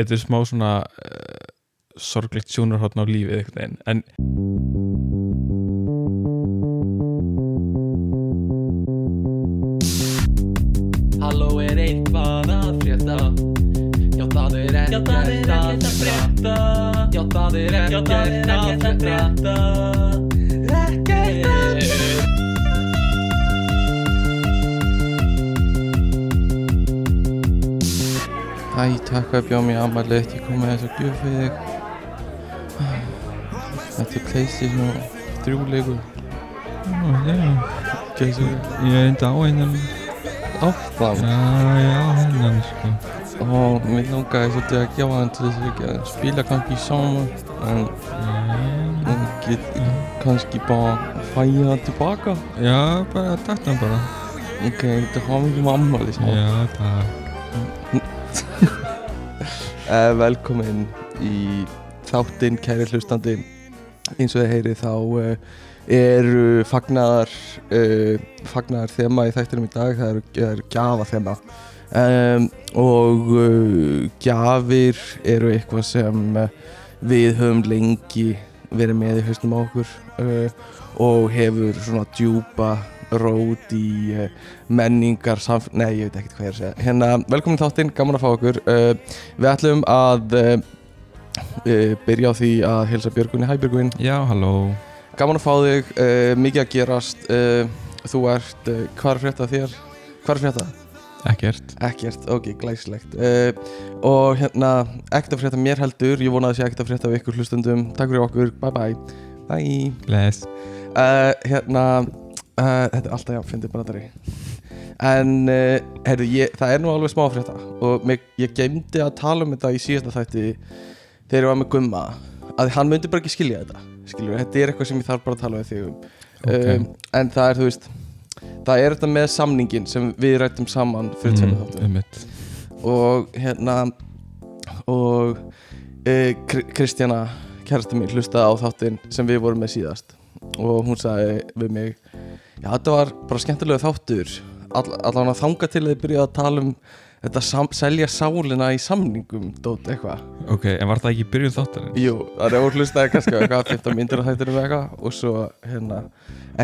þetta er smá svona uh, sorglegt sjónarhóttn á lífið einhvern veginn en Halló er eitthvað að frétta? Já það er ekkert að frétta. Já það er ekkert að frétta Æ, takk að bjóða mér ammali ekki komið þess að gjöf fyrir þig. Þetta er Playstation 3 leikur Gæsi ég er enda á hennan áfram já, já, hennan sko. Og mér langaði svolítið að gefa hann til þess að að spila kannski saman en hún get kannski bara fæja hann tilbaka. Já, bara takk hann bara. Ok, þetta hafa mikið með ammali smá já, takk velkomin í þáttinn kæri hlustandi. Eins og þið heyri þá uh, eru fagnaðar uh, fagnaðar þema í þættinum í dag. Það eru, eru gjafa þema um, og gjafir eru eitthvað sem við höfum lengi verið með í haustum á okkur og hefur svona djúpa rót í uh, menningar samf... Nei, ég veit ekkert hvað ég er að segja. Hérna, velkomin þáttinn, gaman að fá okkur. Uh, Við ætlum að uh, byrja á því að helsa Björgunni Hæ Björgun, já, halló. Gaman að fá þig uh, Mikið að gerast. Þú ert, hvað er frétta þér? Hvað er frétta? ekkert. Ekkert, ok, glæslegt Og hérna, ekkert að frétta mér heldur. Ég vonaði að sé ekkert að frétta af ykkur hlustundum Takk fyrir okkur, bye bye. Bye. Bless. Hérna uh, Þetta er alltaf já, fyndið brandari En uh, heyrðu, ég, það er nú alveg smá frétta Og mig, ég geymdi að tala um þetta í síðasta þætti Þegar ég var með Gumma Að hann myndi bara ekki skilja þetta Skilur, þetta er eitthvað sem ég þarf bara að tala við þig um. Ok. um, En það er, þú veist Það er þetta með samningin sem við rættum saman fyrir mm, tveimur mitt og hérna og Kr Kristjana kærasta mín hlustaði á þáttinn sem við vorum með síðast. Og hún sagði við mig já þetta var bara skemmtilega þáttur. All, allan að þanga til að þið byrjaði að tala um þetta sam, selja sálina í samningum dót eitthvað. Ok, en var það ekki byrjun þáttarins? Jú, það er hlustaði kannski eitthvað 15 myndir á þættinum eitthvað og svo hérna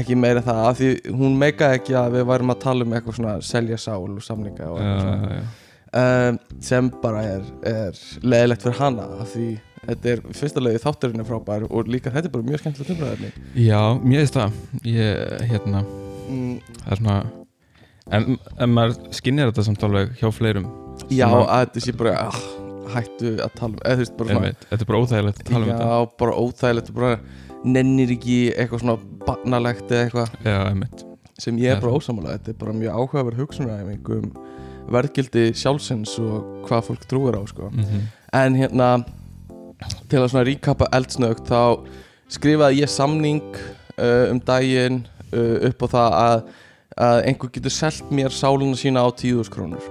ekki meira það af því hún meikaði ekki að við værum að tala um eitthvað svona selja sál og samninga og eitthvað svona. já, já. Um, sem bara er, er leðilegt fyrir hana af því þetta er fyrsta leiði þátturinn er frábær og líka þetta er bara mjög skemmtilegt umræðinni Já, mér veist það. Ég, hérna, mm, það er svona En, en maður skinnir þetta samt alveg hjá fleirum. Já, að þetta sé bara ah, hættu að tala um eða þú veist bara svona Þetta er bara óþægilegt að tala um þetta. Já, bara óþægilegt og bara nennir ekki eitthvað svona barnalegt eða eitthvað Já, einmitt. sem ég er bara ósamála þetta er bara mjög áhugaverð hugsunæfing um verðgildi sjálfsins og hvað fólk trúir á sko. mm En hérna til að svona ríkappa eldsnögt þá skrifaði ég samning uh, um daginn uh, upp á það að, að einhver getur selt mér sáluna sína á 10.000 krónur.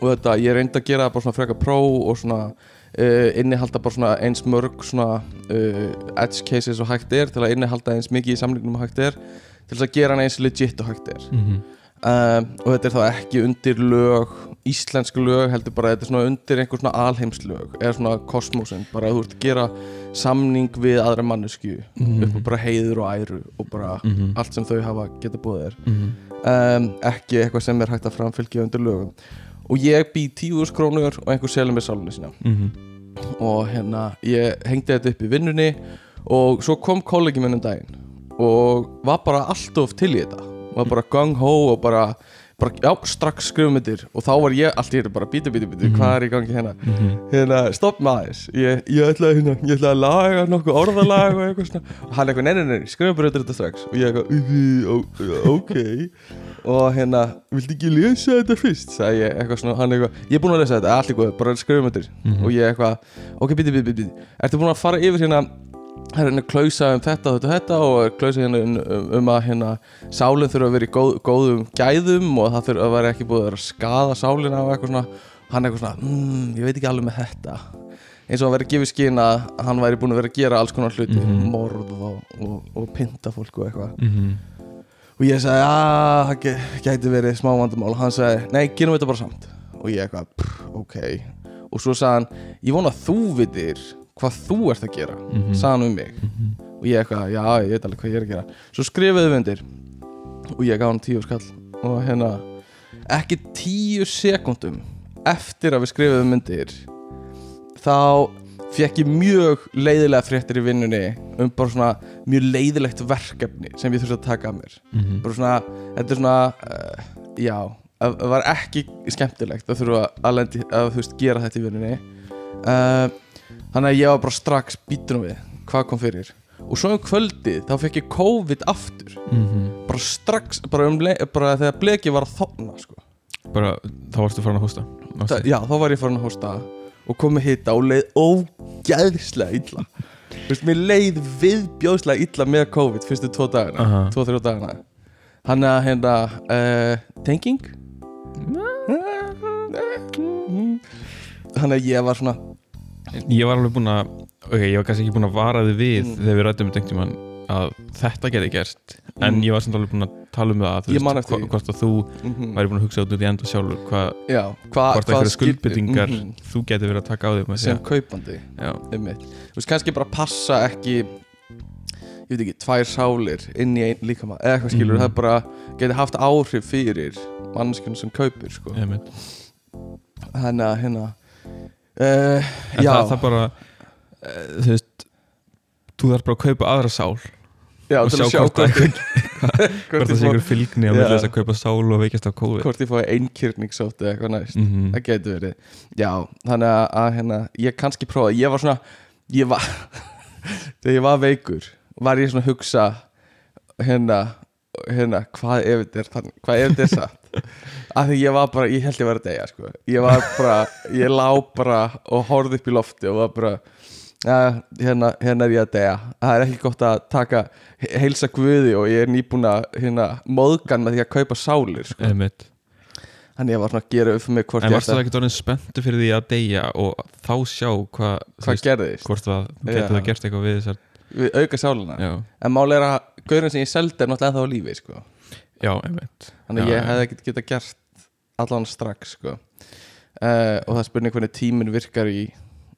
Og þetta, ég reyndi að gera bara svona freka pró og svona uh, innihalda bara svona eins mörg svona uh, edge cases og hægt er til að innihalda eins mikið í samningnum og hægt er til þess að gera hann eins legit og hægt er. Mhm. um, og þetta er þá ekki undir lög íslensk lög heldur bara þetta er svona undir einhver svona alheimslög eða svona kosmosin, bara að þú ert að gera samning við aðra mannesku Mhm. upp á bara heiður og æru og bara Mhm. allt sem þau hafa geta búið þér Mhm. um, ekki eitthvað sem er hægt að framfylgja undir lögum og ég bý 10.000 krónur og einhver selur mér sálunni sína Mhm. og hérna ég hengdi þetta upp í vinnunni og svo kom kollegi minn um daginn og var bara alltof til í þetta var bara gung ho og bara, bara já, strax skrifum myndir og þá var ég allt í þetta bara bíti, bíti, bíti, hvað er í gangi hérna? Mhm. hérna, stopp maður ég, ég ætlaði hérna, ég ætlaði að laga nokkuð orðalag og eitthvað svona. Og hann eitthvað, nei, nei, nei, skrifum bara þetta strax. Og ég eitthvað, "Í, ó- ok. Og hérna, viltu ekki lesa þetta fyrst? sagði ég eitthvað svona, hann eitthvað ég er búinn að lesa þetta, allt í góð, bara skrifum myndir Mhm. og ég eitthvað, ok, bíti, bíti, bíti ertu búinn að fara yfir hérna það er hérna klausa um þetta, þetta og þetta og er klausa hérna um, um, um að hérna sálinn þurfa að vera í góð, góðum gæðum og það þurfa að vera ekki búið að vera að skada sálina og eitthvað svona. Hann eitthvað svona, mm, ég veit ekki alveg með þetta. Eins og hann verið að gefa í skinn að hann væri búin að vera að gera alls konar hluti Mhm. morð og, og, og pynta fólk og eitthvað. Mhm. og ég sagði, að það ge- gæti verið smá vandamál. Og hann sagði, nei, gerum þetta bara samt. Og ég eitthvað, ok. Og svo sagði hann ég vona að þú vitir hvað þú ert að gera Mhm. sagði hann um mig. Og ég eitthvað, já, ég veit alveg hvað ég er að gera. Svo skrifuðu við undir. Og ég gaf hann tíu skall. Og hérna ekki tíu sekundum eftir að við skrifuðum undir þá fekk ég mjög leiðilega fréttir í vinnunni um bara svona mjög leiðilegt verkefni sem ég þurfti að taka að mér. Mhm. bara svona, þetta er svona uh, já, það var ekki skemmtilegt að þurfa að, lendi, að veist, gera þetta í vinnunni. Uh, þannig að ég var bara strax býtunum við hvað kom fyrir? Og svo um kvöldið þá fekk ég COVID aftur. Mhm. bara strax, bara, um, bara þegar bleki var að þopna sko. Bara, þá varstu farin að hósta? Þa, já, þá var ég farin að hósta og kom með hitta og leið ógæðslega illa. Þú veist, mér leið viðbjóðslega illa með COVID fyrstu tvo dagana, Aha. tvo, þrjó dagana. Hann að hérna uh, Tenging? Þannig að ég var svona Ég var alveg búinn að Ok, ég var kannski ekki búinn að vara þið við Mm. þegar við rættum um einhvern tímann að þetta gerði gerst en Mm. ég var samt alveg búinn að tala um það að þú Ég eftir hva- hvort að þú mm væri búinn að hugsa út út í enda sjálfur hvað, Já, hva, hvort að einhverja skuldbyttingar Mhm. þú getur verið að taka á þig sem kaupandi Já, einmitt. Þú veist, kannski bara passa ekki ég veit ekki, tvær sálir inn í einn líkama, eða eitthvað skilur Mhm. það bara geti haft áhrif fyrir mannskjörn sem kaupir sko. þannig að hérna uh, En það, það bara uh, þú veist þú þarf bara að kaupa aðra sál já og sjá að sjá hvort hvort, að hvort, það sé ykkur fylgni Já. milli þess að kaupa sál og veikast á COVID. Hvort ég fái einkýrningssótt eða eitthvað næst. Mhm. það getur verið. Já, þannig að, að hérna, ég kannski prófa ég var svona ég var, þegar ég var veikur var ég svona að hugsa hérna, hérna hvað ef þetta er, þannig, hvað þetta er satt af því ég var bara, ég held ég var að deyja sko. ég var bara, ég lá bara og horfði upp í lofti og var bara ja, hérna, hérna er ég að deyja það er ekki gott að taka he- heilsa guði og ég er nýbúin að hérna, móðgan með því að kaupa sálir sko. Þannig ég var svona að gera upp mig hvort En ég varstu ætti það að- ekkert orðin spenntu fyrir því að deyja og þá sjá hvað þú hvað gerðist hvort það getur það gert eitthvað við þessar við auka sáluna Já, En máli er að gaurin sem ég seldi er náttúrulega ennþá á lífi sko. Já, Þannig Já, ég hefði ekkert getað gert allan strax sko. uh, Og það er spurning hvernig tíminn virkar í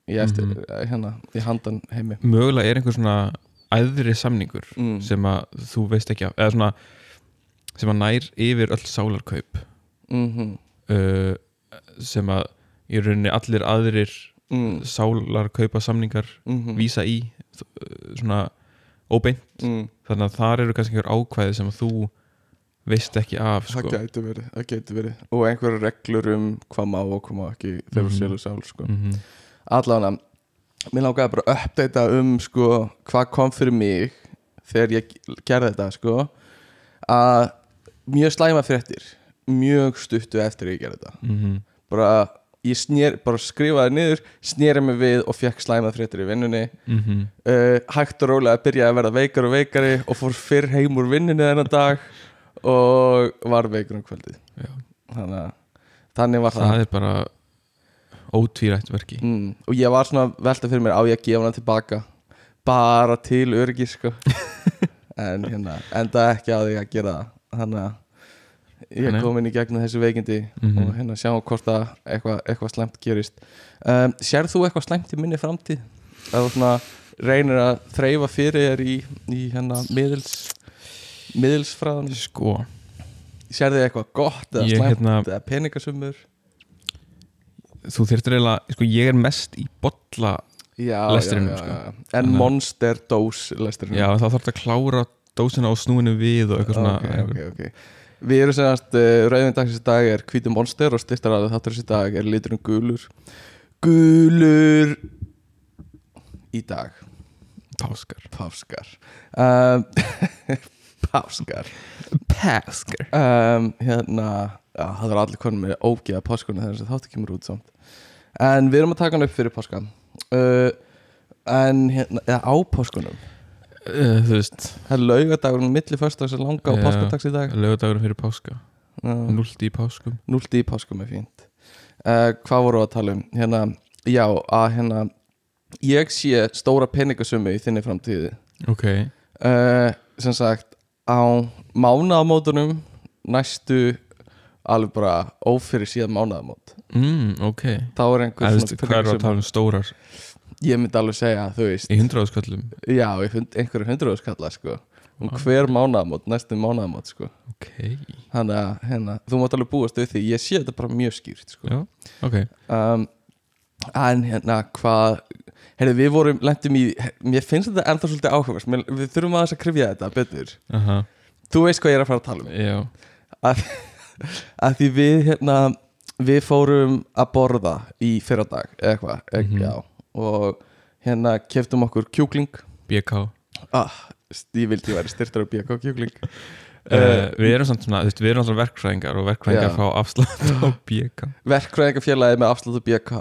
í, eftir, Mhm. hérna, í handan heimi Mögulega er einhver svona æðri samningur mm. sem að þú veist ekki af eða svona sem að nær yfir öll sálarkaup mm uh, sem að í rauninni allir aðrir mm. sálarkaupa samningar Mm. vísa í uh, svona óbeint mm. þannig að þar eru kannski einhver ákvæði sem að þú veist ekki af Það sko. gæti verið, það gæti verið Og einhverjar reglur um hvað má og hvað má ekki þegar Mhm. þú selur sál sko. mm allan mér langaði bara að uppdata um sko, hvað kom fyrir mig þegar ég gerði þetta sko, að mjög slæma fréttir mjög stuttu eftir ég gerði þetta -hmm. bara, ég snér, bara skrifaði niður snýri mig við og fekk slæma fréttir í vinnunni Mm uh, hægt og rólega byrjaði að verða veikar og veikari og fór fyrr heim úr vinnunni þennan dag og var veikur um kvöldið. Þannig að þannig var það, það er bara ótvírætt verki. Mm, og ég var svona að velta fyrir mér á ég að gefa hana tilbaka? Bara til öryggi sko. En hérna, enda ekki á því að gera það. Þannig að ég kom inn í gegnum þessu veikindi Mhm. og hérna sjáum hvort að eitthvað, eitthvað slæmt gerist. Um, Sér þú eitthvað slæmt í minni framtíð? að þú svona reynir að þreyfa fyrir þér í, í hérna miðils miðilsfræðan sko, Sér þið eitthvað gott eða Ég, slæmt hérna- eða peningasumur? þú þyrftir eiginlega sko, ég er mest í bolla Já, Lestrinum, sko. En monster dose lestrinum. Já, þá þarf að klára dósina og snúinu við og eitthvað svona. Ok, ok, ok. Við erum segjast, uh, rauðin dagsins dag er hvítum monster og styrtar að þáttur þessi dag er liturinn gulur. Gulur í dag. Páskar. Páskar. Um, Páskar. Páskar? Um, Hérna já, Það er allir konum með ógeða páskunni þegar þáttu kemur út samt. En við erum að taka hann upp fyrir páska. Uh, En hérna, eða á páskunum? Uh, þú veist, Það er laugadagurinn milli föstudags og langa og Já. páskadags í dag. lögadagur fyrir páska. Já. nullt í páskum. Núlti í páskum er fínt. Uh, Hvað voru að tala um? Hérna, já, að hérna Ég sé stóra peningasummu í þinni framtíði ok, uh, Sem sagt á mánaðamótunum næstu alveg bara ófyrir síðan mánaðamót. Mm, ok. Þá er einhver Það svona hvað er peningur að tala um stórar? ég myndi alveg segja, þú veist. Í hundraðasköllum já, einhverju hundruðu skalla sko um hver mánaðamót, næstu mánaðamót sko. Ok, þannig að hérna, þú mátt alveg búast við því. Ég sé þetta bara mjög skýrt sko. já, ok. Um, en hérna hvað heyrðu við vorum, lentum í mér finnst þetta ennþá svolítið áhugavert. Mér- við þurfum aðeins að krifja þetta betur. Aha, þú veist hvað ég er að fara að tala um. Já, að, að því við hérna við fórum að borða í fyrradag eða eitthvað, mm Mhm. já. Og hérna keftum okkur kjúkling. BK ah, ég vildi ég væri styrtar á BK kjúkling. Uh, við erum samt svona, þú veist, við erum alltaf verkfræðingar og verkfræðingar Já. fá afslátt á BK verkfræðingafélagi með afsláttu BK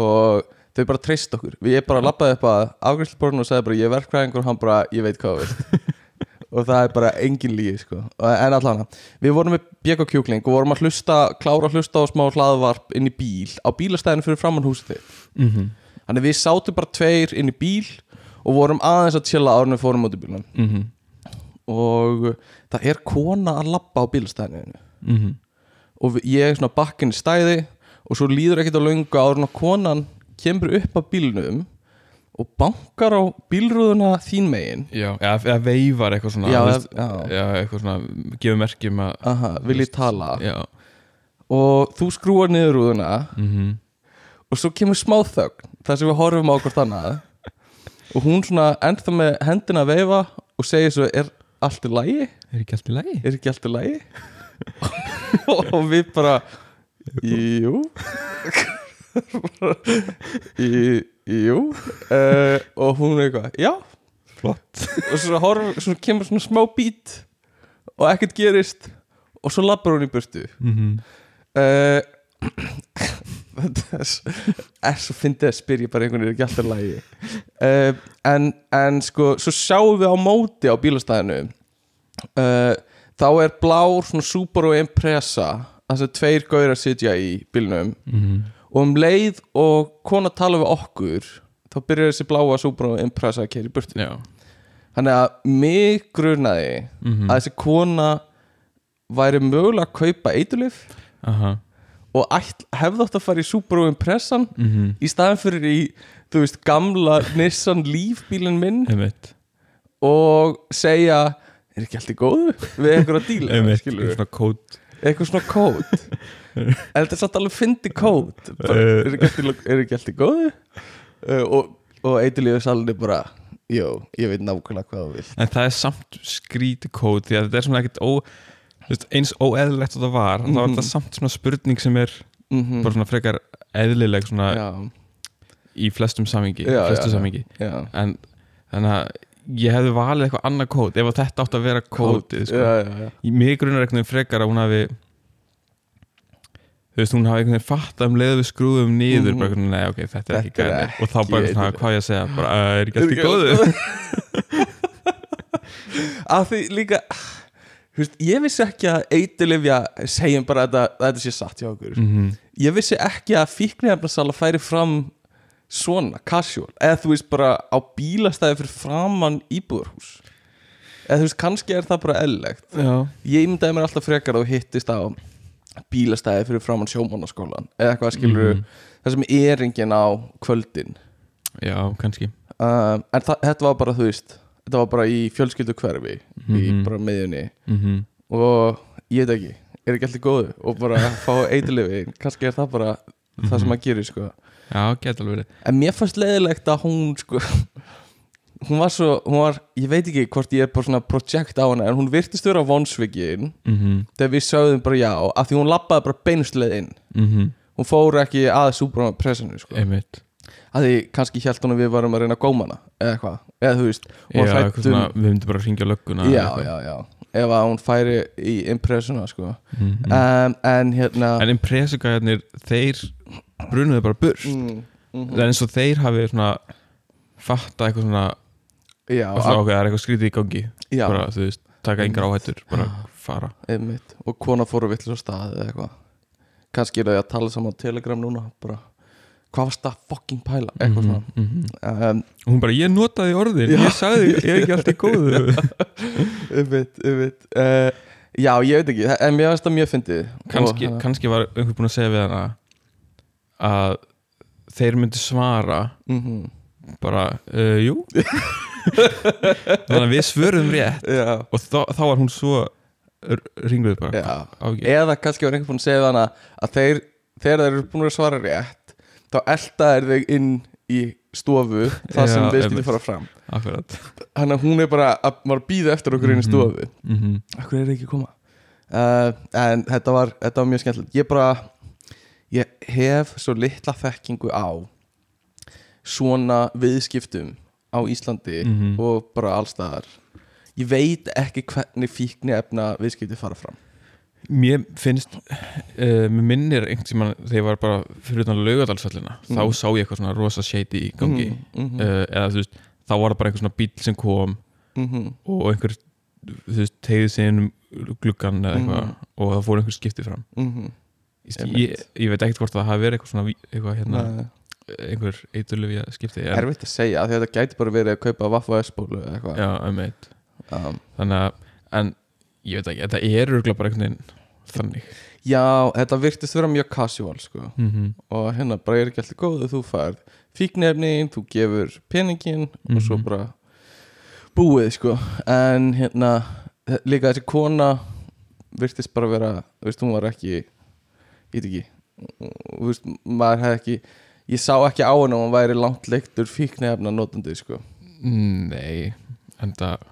og þau bara treyst okkur. Við bara lappaði upp að afgræsluborðinu og sagði bara ég er verkfræðingur. Og hann bara ég veit hvað þú veist og það er bara engin lígi sko. Og- en allan við vorum með BK kjúkling og vorum að hlusta klára að hlusta á smá hlaðvarp inn í bíl á bílastæðinu fyrir framann húsið mm -hmm. þannig við sátum bara tveir inn í bíl og vorum aðeins að árunum við fórum út í bílunum Mm og það er kona að lappa á bílastæðinu. -hmm. og ég er svona bakkin í stæði og svo líður ekkert á áður en að konan kemur upp að bílnum og bankar á bílrúðuna þín megin Já, eða, veifar eitthvað svona Já, veist, já. já, eitthvað svona gefur merkjum að Aha, vil ég tala Já, og þú skrúar niður rúðuna mm og svo kemur smá þögn þar sem við horfum á hvort annað og hún svona ennþá með hendina að veifa og segir svo er allt í lagi? er ekki allt í lagi? Er ekki allt í lagi? og við bara jú jú uh, og hún er eitthvað já. Flott. Og svo, horf, svo kemur svona smá bít og ekkert gerist og svo lappar hún í burtu. Mm -hmm. uh, þetta er er svo fyndið að spyrja bara einhvern veginn er ekki alltaf lægi uh, en, en sko svo sjáum við á móti á bílastæðinu þá er blár svona Subaru Impreza þess að tveir gaurar sitja í bílnum. Mm og um leið og kona tala við okkur þá byrjar þessi bláa Subaru Impreza að kera í burtu. Já. Þannig að mig grunaði mm að þessi kona væri mögulega að kaupa eitulif Aha. og hefði átt að fara í Subaru Impressan mm -hmm. í staðan fyrir í, þú veist, gamla Nissan Leaf bílinn minn og segja er ekki allt í góðu við einhverja díla, Einmitt, skilur svona kód eitthvað svona kód en þetta er satt alveg fyndi bara, Eh. er, ekki allt í, er ekki allt í góðu? Uh, og, og eitthilíðu salin er bara jú, ég veit nákvæmlega hvað þú vil En það er samt skríti kód því að þetta er svona ekkert ó, veist, eins óeðlilegt og það var þá er Mhm. þetta samt svona spurning sem er mm bara svona frekar eðlileg svona já, í flestum samingi, Já, flestu já, samingi já, en þannig að ég hefði valið eitthvað annað kód ef að þetta átt að vera kódið sko. mig grunar einhvern veginn frekar að hún hafi þú veist, hún hafi einhvern veginn fatt um leið við skrúðum niður Mhm. bara nei ok, þetta er ekki gæði og þá bara svona, hvað ég að segja bara, "Uh, er ekki allt í góðu? að því líka þú veist, ég vissi ekki að eitilifja segjum bara að þetta, sé satt hjá okkur. Mhm. ég vissi ekki að fíknefnarsala færi fram svona, casual. Eða þú veist bara á bílastæði fyrir framann íbúðarhús. Eða þú veist, kannski er það bara eðlilegt. Já, ég myndaði mér alltaf frekar þú hittist á bílastæði fyrir framann sjómannaskólan eða eitthvað skilur Mhm. það sem er enginn á kvöldin. Já, kannski. Um, en þetta var bara, þú veist þetta var bara í fjölskyldu hverfi í Mhm. bara miðjunni. Mm og ég veit ekki, er ekki allt í góðu? Og bara fá eitilifi kannski er það bara það sem maður gerir sko. Já, geta alveg en mér fannst leiðilegt að hún sko hún var svo, hún var, ég veit ekki hvort ég er bara svona projekt á hana en hún virtist vera vonsvikið mm þegar við sögðum bara já af því hún lappaði bara beinustleið inn. -hmm. hún fór ekki að súbra pressinu sko. Að því kannski hélt hún að við varum að reyna góma hana eða eitthvað, eða þú veist Já, hrædd svona, um, við myndum bara að ringja lögguna já, já, já. Ef að hún færi í impressuna sko. Mm um, en hérna En impressugæðarnir, þeir brunuðu bara burt. Mm, mm, Það er eins og þeir hafi svona fatta eitthvað svona já, og svona ákveð, það er eitthvað skrítið í gangi. Bara, þú veist, taka engar áhættur bara fara. Einmitt. Og kona fór að vill á stað eða eitthvað. Kannski er það að tala saman á telegram núna bara, hvað varst það fucking pæla? Eitthvað Mhm, mhm. svona um, og hún bara, ég notaði orðin, Já. ég sagði ég er ekki allt í góðu. Einmitt, einmitt. Uh, já, ég veit ekki, en mér finnst það mjög fyndið. Kannski, Og, kannski var einhver búinn að segja við hana að þeir myndi svara mm bara, uh, jú. Þannig að við svörum rétt. Já, og þá, þá var hún svo ringluð bara já. Á ekki. Eða kannski var einhvern búin að segja hana að þeir, þegar þeir eru búin að svara rétt þá elda þeir þig inn í stofu það sem Já, við einmitt. fara fram. Akkurat. Þannig að hún er bara að maður býða eftir okkur inn í Mhm. stofu. mm -hmm. Akkur er ekki að koma? Uh, En þetta var, þetta var mjög skemmtilegt. Ég bara Ég hef svo litla þekkingu á Svona viðskiptum Á Íslandi Mhm. Og bara allstaðar Ég veit ekki hvernig fíkni efna viðskipti fara fram Mér finnst uh, mér minnir einhvern tímann þegar ég var bara fyrir utan laugadalsfellina Mhm. þá sá ég eitthvað svona rosa shady í gangi mm -hmm. uh, eða þú veist, þá var það bara einhver svona bíl sem kom mm og einhver þú veist, tegði sig inn um gluggan eða eitthvað Mhm. og það fór einhver skipti fram -hmm. ég, ég, ég veit ekkert hvort það hafi verið eitthvað svona eitthvað hérna, einhver eiturlefja skipti Erfitt að segja af Því að þetta gæti bara verið að kaupa Vaffa S-bólu eða eitthvað. Já, um eitt. Um, þannig að, en ég veit ekki þetta er örgulega bara einhvern veginn þannig. Já, þetta virtist vera mjög casual sko. Mm -hmm. og hérna bara er ekki alltaf góð þú færð fíknefni, þú gefur peningin og svo Mhm. bara búið sko. En hérna líka þessi kona virtist bara vera þú veist, hún var ekki ég veit ekki þú veist, maður hefði ekki ég sá ekki á henni að hún væri langt leiktur fíknefna notandi sko. Nei, en það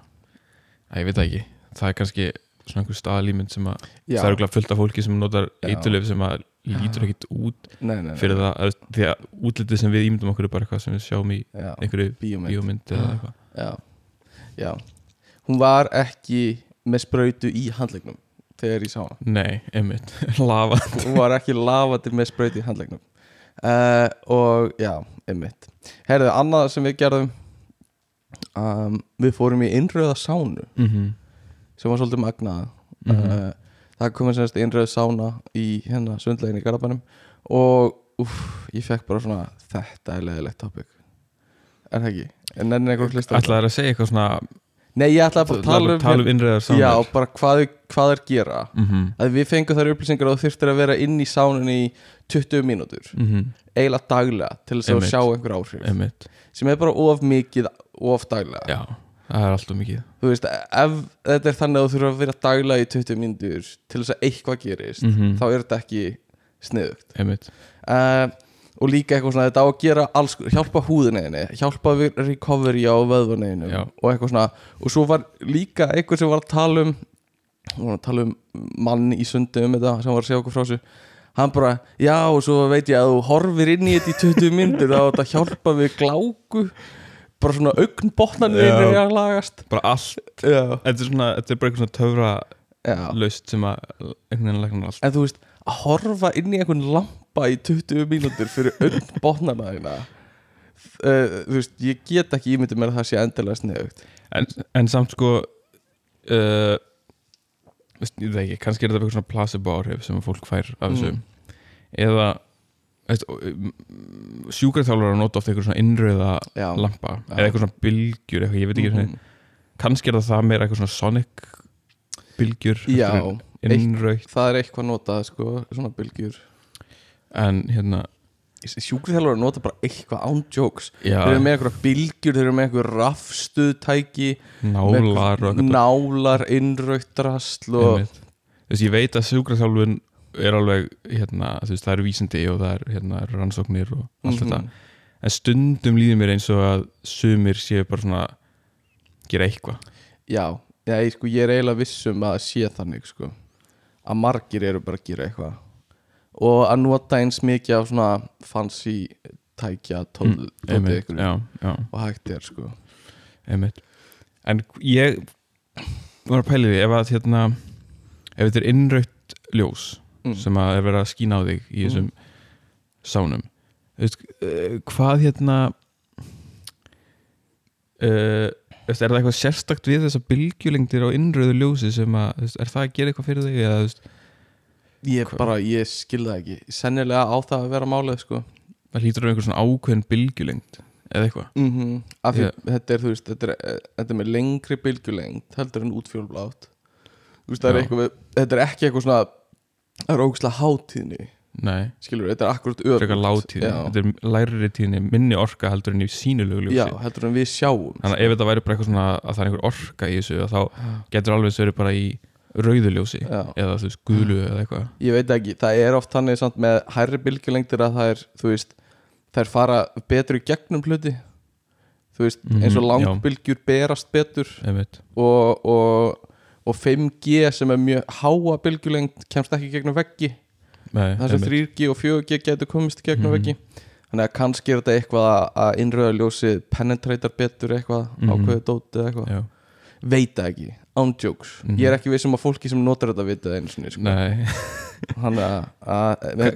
að ég veit ekki. Það er kannski svona einhver staðalímynd sem að Já, það er auðvitað fullt af fólki sem notar eiturlef sem að lítur ekkit út nei, nei, nei. fyrir það, að, því að útlitið sem við ímyndum okkur er bara eitthvað sem við sjáum í Já, einhverju bíómynd. bíómynd eða eitthvað. Já, já. Hún var ekki með sprautu í handlegnum þegar ég sá hana. Nei, einmitt, lava hún var ekki lafandi með sprauti í handlegnum uh, og já, einmitt herðu, annað sem við gerðum um, við fórum í innröða sánu mm -hmm. sem var svolítið magnað Mhm. uh, það komið semst innröða sána í hérna sundlegin í Garabænum og uff, ég fekk bara svona þetta er leðilegt topic er það ekki? en enn eitthvað hlusta Ætlaði að segja eitthvað svona nei, ég ætlaði bara að tala um, tala um innreðar já, sánar bara hvað, hvað er gera? Mm -hmm. að við fengum þær upplýsingar þú þurftir að vera inn í sánunni í 20 mínútur. Eiginlega daglega til þess að sjá einhver áhrif. Einmitt, sem er bara of mikið of daglega. Já, það er alltaf mikið. Þú veist, ef þetta er þannig að þú þurfa að vera daglega í 20 mínútur til þess að eitthvað gerist mm þá er þetta ekki sniðugt. Uh, og líka eitthvað svona þetta á að gera alls, hjálpa húðinni hjálpa recovery á vöðvunni Já. og eitthvað svona. Og svo var líka eitthvað sem var að tala um að tala um mann í sundi um þetta sem var að segja okkur frá þessu. Hann bara, já og svo veit ég að þú horfir inn í þetta í 20 myndir þá er þetta að hjálpa við gláku. Bara svona augnbotnarnir Já. er að lagast. Bara allt. Já, Þetta er svona, þetta er bara eitthvað svona töfra laust sem að einhvern veginn læknar allt. En þú veist, að horfa inn í einhvern lampa í 20 mínútur fyrir augnbotnarna þína uh, þú veist, ég get ekki ímyndið mér að það sé endilega sniðugt en, en samt sko uh, veist, ég veit ekki, kannski er þetta eitthvað svona placebo áhrif sem fólk fær af þessu Mm. eða sjúkarþjálfur að nota ofta eitthvað svona innröða já, lampa Já. eða eitthvað svona bylgjur, eitthvað, ég veit ekki Mhm. kannski er það það meira eitthvað svona sonic bylgjur já, innrögt það er eitthvað notað sko, svona bylgjur en hérna, sjúkrithjálfur nota bara eitthvað án jokes. Já, þeir eru með eitthvað bylgjur, þeir eru með eitthvað rafstuðtæki nálar nálar, innraugt drasl og veist, ég veit að sjúkraþjálfun er alveg, hérna, veist, það eru vísindi og það hérna, eru rannsóknir og allt þetta, Mhm. en stundum líður mér eins og að sumir séu bara svona gera eitthvað. Já, ég, sko, ég er eiginlega vissum að sé þannig sko, að margir eru bara að gera eitthvað og að nota eins mikið af svona fancy tækja tól, Mm, og hægt er sko. Einmitt. En ég var að pæli því, ef að hérna ef þetta er innrautt ljós mm. sem að er verið að skína á þig í þessum sánum þú veist, uh, hvað hérna uh, er það eitthvað sérstakt við þessar bylgjulengdir á innröðu ljósi sem að, er það að gera eitthvað fyrir þig eða, þú veist, ég Hva- bara, ég skil það ekki. Sennilega á það að vera málið sko. Það hlýtur á einhver svona ákveðin bylgjulengd eða eitthvað. Mm því Já. þetta er, þú veist, þetta er, eh, þetta er með lengri bylgjulengt heldur en útfjólblátt þú veist, það er eitthvað, þetta er ekki eitthvað svona það er ógustlega hátíðni. Nei, skilur, þetta er akkurat já, þetta er læri tíðni, minni orka heldur en í sínulegu ljósi. Já, heldur en við sjáum þannig að ef þetta væri bara eitthvað svona að það er einhver orka í þessu þá getur alveg verið bara í rauðu ljósi Já. eða þú veist, guðlu eða eitthvað ég veit ekki, það er oft þannig samt með hærri bylgjulengdir að það er þú veist, þær fara betur í gegnum hluti þú veist, Mhm, eins og já. langbylgjur berast betur einmitt, og, og, og 5G sem er mjög háa bylgjulengd kemst ekki í gegnum veggi nei, það sem einmitt. 3G og 4G getur komist í gegnum Mhm. veggi þannig að kannski er þetta eitthvað að- að innröða ljósið penetreitar betur eitthvað Mhm. ákveðu dótið eitthvað Já. veit það ekki, án jokes Mhm. ég er ekki viss um að fólki sem notar þetta vita einu sinni sko.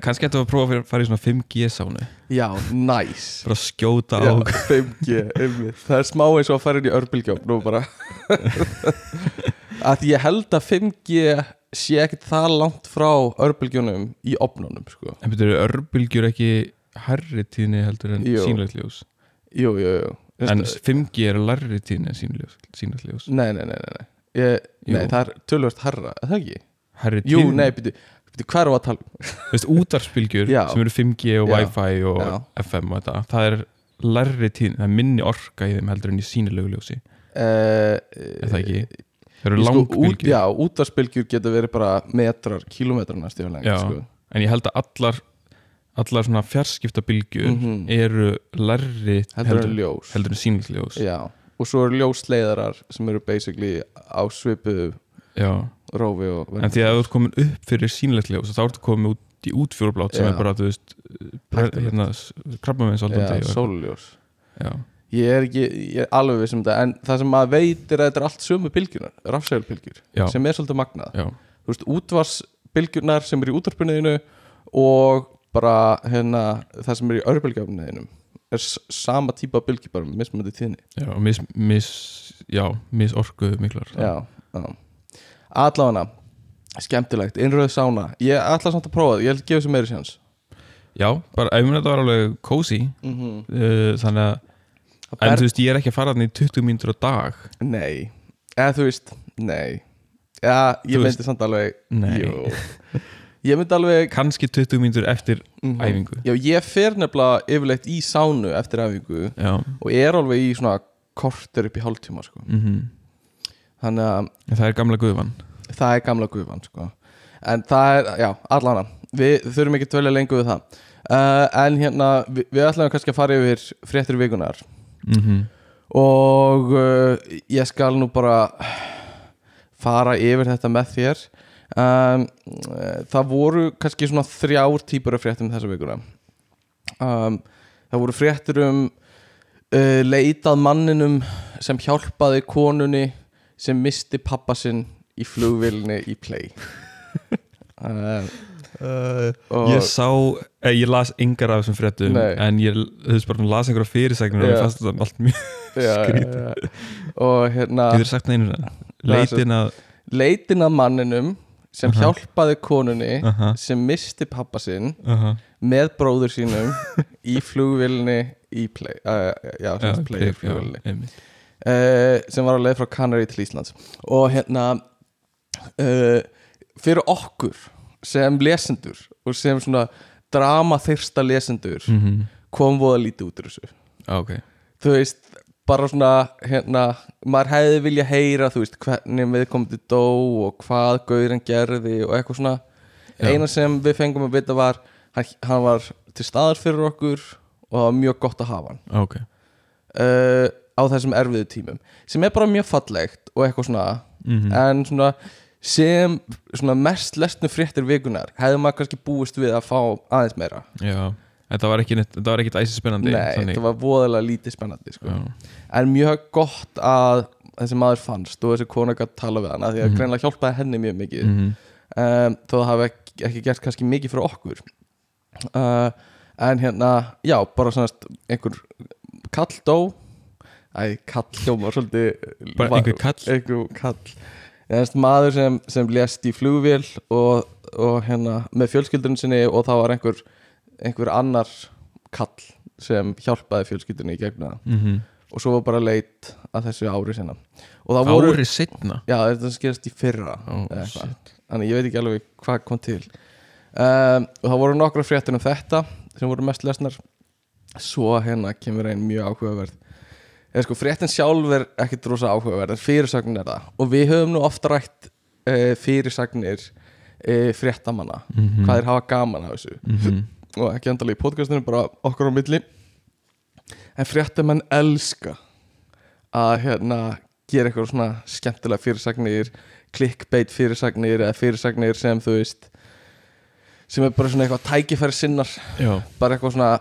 kannski ættum við að prófa að fara í svona 5G sánu já, nice bara skjóta á já, 5G, einmitt. það er smá eins og að fara inn í örbylgjum nú bara að ég held að 5G sé ekkert það langt frá örbylgjunum í opnunum sko. en betur örbylgjur ekki herri tíðni heldur en sínlegt ljós jú, jú, jú en 5G er larri tíðni en sínlegt ljós nei, nei, nei, nei, nei. Ég, nei Jú. það er tölvöld herra, er það ekki? herri Jú, tíðni, nei, byrju, byrju, hvað er að tala um? Þú veist, útarspylgjur Já. sem eru 5G og Já. Wi-Fi og Já. FM og þetta, það er larri tíðni, það er minni orka í þeim heldur en í sínilegu ljósi, Uh, er það ekki? Það eru sko, út, langbylgjur já, útvarsbylgjur geta verið bara metrar, kilometrar næstu lengt Já. sko. en ég held að allar allar svona fjarskiptabylgjur Mhm. eru larri heldur en ljós heldur en sínilegt ljós já, og svo eru ljósleiðarar sem eru basically á svipuðu Já. rófi og en því að þú ert komin upp fyrir sínilegt ljós þá ertu komin út í útfjórublátt sem er bara, þú veist hérna, krabba með já, sóluljós já. ég er ekki, ég er alveg viss um þetta en það sem maður veit er að þetta er allt sömu bylgjunar rafsegulbylgjur, Já. sem er svolítið magnað Já. þú veist, útvarsbylgjurnar sem er í útvarpunniðinu og bara hérna það sem er í örbylgjafniðinum er sama típa bylgi bara með mismöndi tíðni. Já, mis, mis, já, mis orku miklar. Já, já. allavega skemmtilegt, innröð sána ég ætla samt að prófa það, ég held að gefa þessu meiri sjans já, bara, ef mér þetta var alveg cozy mm -hmm. uh, þannig að en þú veist, ég er ekki að fara þannig í 20 mínútur á dag. Nei, eða þú veist nei, já, ég myndi samt alveg Nei. ég myndi alveg kannski 20 mínútur eftir Mhm. æfingu. Já, ég fer nefnilega yfirleitt í sánu eftir æfingu já, og er alveg í svona korter upp í hálftíma sko. mm þannig að það er gamla guðvan það er gamla guðvan sko. en það er, já, allana við þurfum ekki að dvelja lengur við það. Uh, en hérna, við, við ætlum kannski að fara yfir fréttir vikunar mm og uh, ég skal nú bara fara yfir þetta með þér um, uh, það voru kannski svona þrjár típur af fréttum þessa vikuna um, það voru fréttir um uh, leitað manninum sem hjálpaði konunni sem misti pappa sinn í flugvilni í play uh, og ég sá, eh, ég las yngar af þessum fréttum Nei. en ég, veist bara, las einhverja fyrirsagnir og Já. ég fannst þetta allt mjög skrítið. já, já. og hérna leitin að leitin að manninum sem Aha. hjálpaði konunni aha, sem misti pappa sinn aha, með bróður sínum í flugvilni í play, uh, já, sem play flugvilni uh, sem var á leið frá Canary til Íslands. Og hérna uh, fyrir okkur sem lesendur og sem svona drama þyrsta lesendur Mhm. kom voða lítið út úr þessu. Ah, ok, þú veist, bara svona hérna, maður hefði vilja heyra þú veist, hvernig viðkomandi dó og hvað gauðurinn gerði og eitthvað svona. Já. eina sem við fengum að vita var hann, hann var til staðar fyrir okkur og það var mjög gott að hafa hann. Ah, ok. Uh, á þessum erfiðu tímum sem er bara mjög fallegt og eitthvað svona. Mhm. en svona sem svona mest lesnu fréttir vikunar hefði maður kannski búist við að fá aðeins meira. Já, þetta var ekki neitt, þetta var ekkit æsi spennandi Nei, þetta var voðalega lítið spennandi sko. En mjög gott að þessi maður fannst og þessi kona gætt tala við hann af því að Mhm. greinlega hjálpaði henni mjög mikið. Mhm, um, þó það hafi ekki, ekki gert kannski mikið fyrir okkur. Uh, en hérna já, bara svona einhver kall dó. Æ, kall hljóma svolítið Bara va- einhver kall? einhver kall. Eðast maður sem, sem lést í flugvél og, og hérna með fjölskyldunum sinni og það var einhver einhver annar kall sem hjálpaði fjölskyldunni í gegnum það. Mhm. og svo var bara leit að þessu ári sinna. Árið setna já þetta skerast í fyrra shit. þannig ég veit ekki alveg hvað kom til. Um, og það voru nokkra fréttir um þetta sem voru mest lesnar. Svo hérna kemur einn mjög áhugaverð. Eða sko fréttin sjálf er ekkit rosa áhugaverð en fyrirsögnin er það. Og við höfum nú ofta rætt uh, fyrirsagnir uh, fréttamanna. Mhm. hvað þeir hafa gaman af þessu. Mhm. Og ekki endalega í podcastinu bara okkur á milli. En fréttamenn elska að hérna gera eitthvað svona skemmtilega fyrirsagnir clickbait fyrirsagnir eða fyrirsagnir sem þú veist sem er bara svona eitthvað tækifæri sinnar. Já, bara eitthvað svona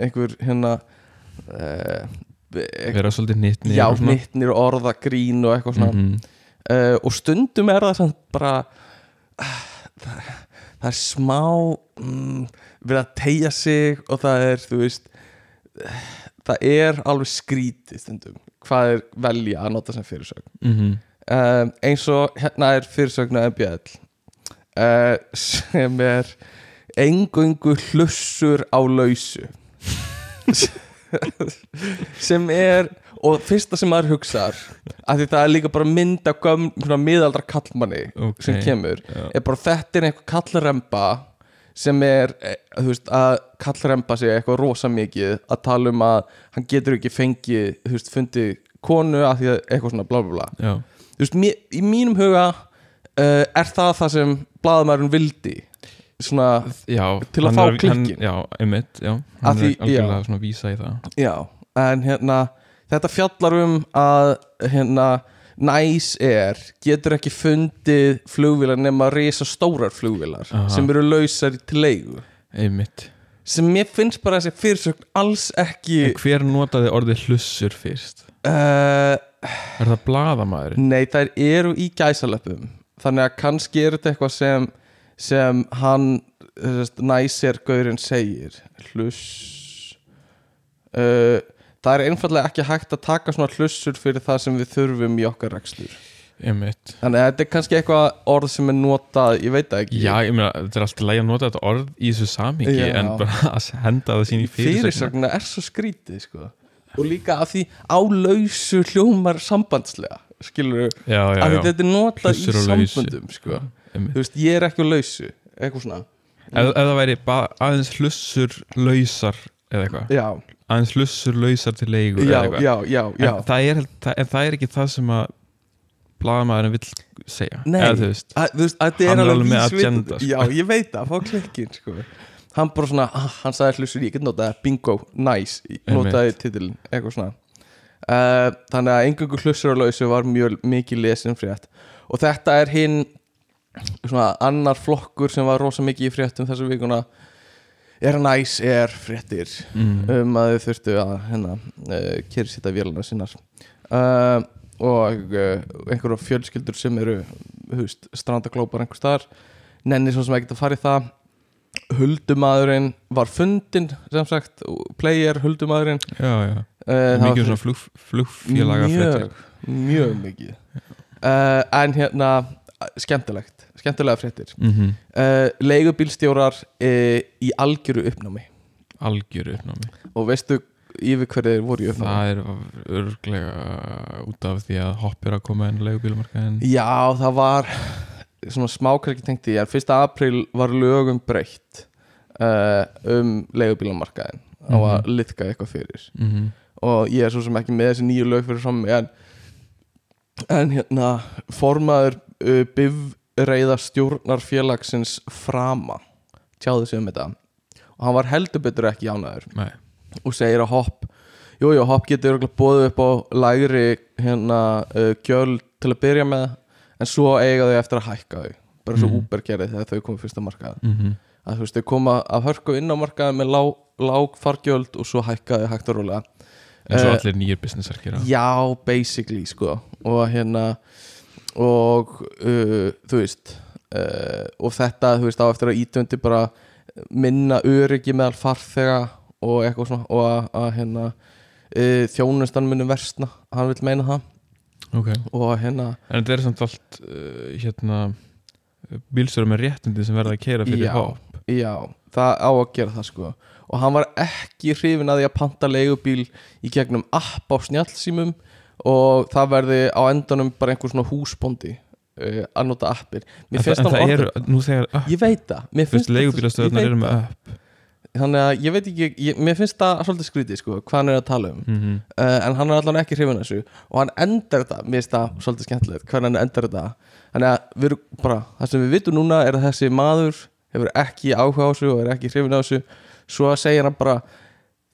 einhver hérna uh, vera svolítið nýtt já, nittnir og orða grín og eitthvað svona. Mm uh, og stundum er það bara uh, það, það er smá mm, verið að tegja sig og það er þú veist það er alveg skrítið stundum hvað er velja að nota sem fyrirsögn -hmm. um, eins og hérna er fyrirsögnu MBL uh, sem er engungu hlussur á lausu sem er og fyrsta sem maður hugsar af því það er líka bara mynd af miðaldra kallmanni Ok. sem kemur Já. er bara þetta er einhver kallremba sem er, eh, veist, að kallremba sig eitthvað rosa mikið að tala um að hann getur ekki fengið veist, fundið konu af því að eitthvað svona bla bla bla. Já, þú veist, mér, í mínum huga uh, er það það sem blaðamærin vildi svona, já Til að hann fá er hann- klikkinn. Já, einmitt, já. Hann því- er algjörlega svona að vísa í það. Já en hérna, þetta fjallar um að hérna næs er, getur ekki fundið flugvílar nema risa stórar flugvílar Aha. sem eru lausar til leigu Einmitt sem mér finnst bara þessi fyrirsögn alls ekki En hver notaði orðið hlussur fyrst? uh, Er það blaðamaður? Nei, þær eru í gæsalöpum Þannig að kannski er þetta eitthvað sem sem hann næsir gaurinn segir hluss uh, Það er einfallega ekki hægt að taka svona hlussur fyrir það sem við þurfum í okkar rekstur. Einmitt. Þannig að þetta er kannski eitthvað orð sem er notað, ég veit það ekki. Já, ég meina, þetta er alltaf lægi að nota þetta orð í þessu samhengi Já. en bara að henda það sín í fyrirsögna Fyrirsögna er svo skrítið sko. og líka af því á lausu hljómar sambandslega skilur Já, já, því já. þetta er notað í samböndum sko. Þú veist, ég er ekki á lausu eitthvað svona. Ef, það væri aðeins hlussur lausar eða eitthvað aðeins hlussur lausar til leigu já, já, já, já. En, það er, en það er ekki það sem að blaðamaðurinn vill segja Nei. eða veist Að, veist, að Hann er alveg með agenda, sko. já, ég veit það, fá klikkin sko. hann bara svona, ah, hann sagði hlusur ég get notað bingo, nice notaði titilin, eitthvað svona uh, þannig að engangu hlusur á lausu var mjög mikið lesin frétt og þetta er hinn svona annar flokkur sem var rosa mikið í fréttum þessu vikuna er næs er fréttir. Mm. um að þau þurftu að hérna, uh, kyrrsita vélana sinnar uh, og uh, einhverjum fjölskyldur sem eru húst, strandaglópar einhver staðar. Nenni svo sem ekki að fara í það. Huldumadurinn var fundin sem sagt, player huldumadurinn Já, já. Mikið svona flug, flugfélaga mjög, mjög mikið. En hérna skemmtilegt, skemmtilega fréttir. Mm -hmm. uh, leigubílstjórar uh, í algjöru uppnámi. Algjöru uppnámi. Og veistu yfir hverju þeir voru í uppnámi? Það er örglega út af því að hopp er að koma inn leigubílumarkaðin Já, það var svona smákrækki tengt í en 1. apríl var lögum breytt uh, um leigubílamarkaðin á að liðka eitthvað fyrir. Mm -hmm. og ég er svo sem ekki með þessi nýju lög fyrir fram en, en hérna formaður uh, bifreiða stjórnarfélagsins frama. Tjáði sig um þetta. Og hann var heldur betur ekki ánaður Nei, og segir að hopp Jú, jú, hopp getur boðið upp á lægri hérna uh, gjöld til að byrja með en svo eiga þau eftir að hækka þau. Bara svo Mhm. Uber gerði þegar þau komið fyrsta markað mm að þú veist, þau koma að hörku inn á markaði með lág, lág fargjöld og svo hækkaði hægt og rólega. Eins og Eh, allir nýjir businessar gera Já, basically, sko. Og hérna og uh, þú veist uh, og þetta, þú veist, á eftir að ítöndi bara minna öryggi meðal farþega og eitthvað svona og að, að hérna uh, þjónustan muni versna, hann vil meina það. Ok, og hérna, en þetta er samt allt uh, hérna bílstöru með réttindi sem verða að keira fyrir Já. hopp. já, það á að gera það sko. Og hann var ekki hrifin að því að panta leigubíl í gegnum app á snjallsímum og það verði á endanum bara einhver svona húsbóndi uh, að nota appir Mér finnst það orðið Ég veit það, það. Þannig að ég veit ekki, ég, mér finnst það svolítið skrítið sko, hvað hann er að tala um. Mm uh, en hann er allan ekki hrifin þessu. Og hann endar þetta, mér finnst það svolítið skemmtilegt hvernig hann endar þetta. Þannig að við bara, það sem við vitum núna er að þessi maður hefur ekki áhuga á þessu og er ekki hrifin af þessu. Svo segja hann bara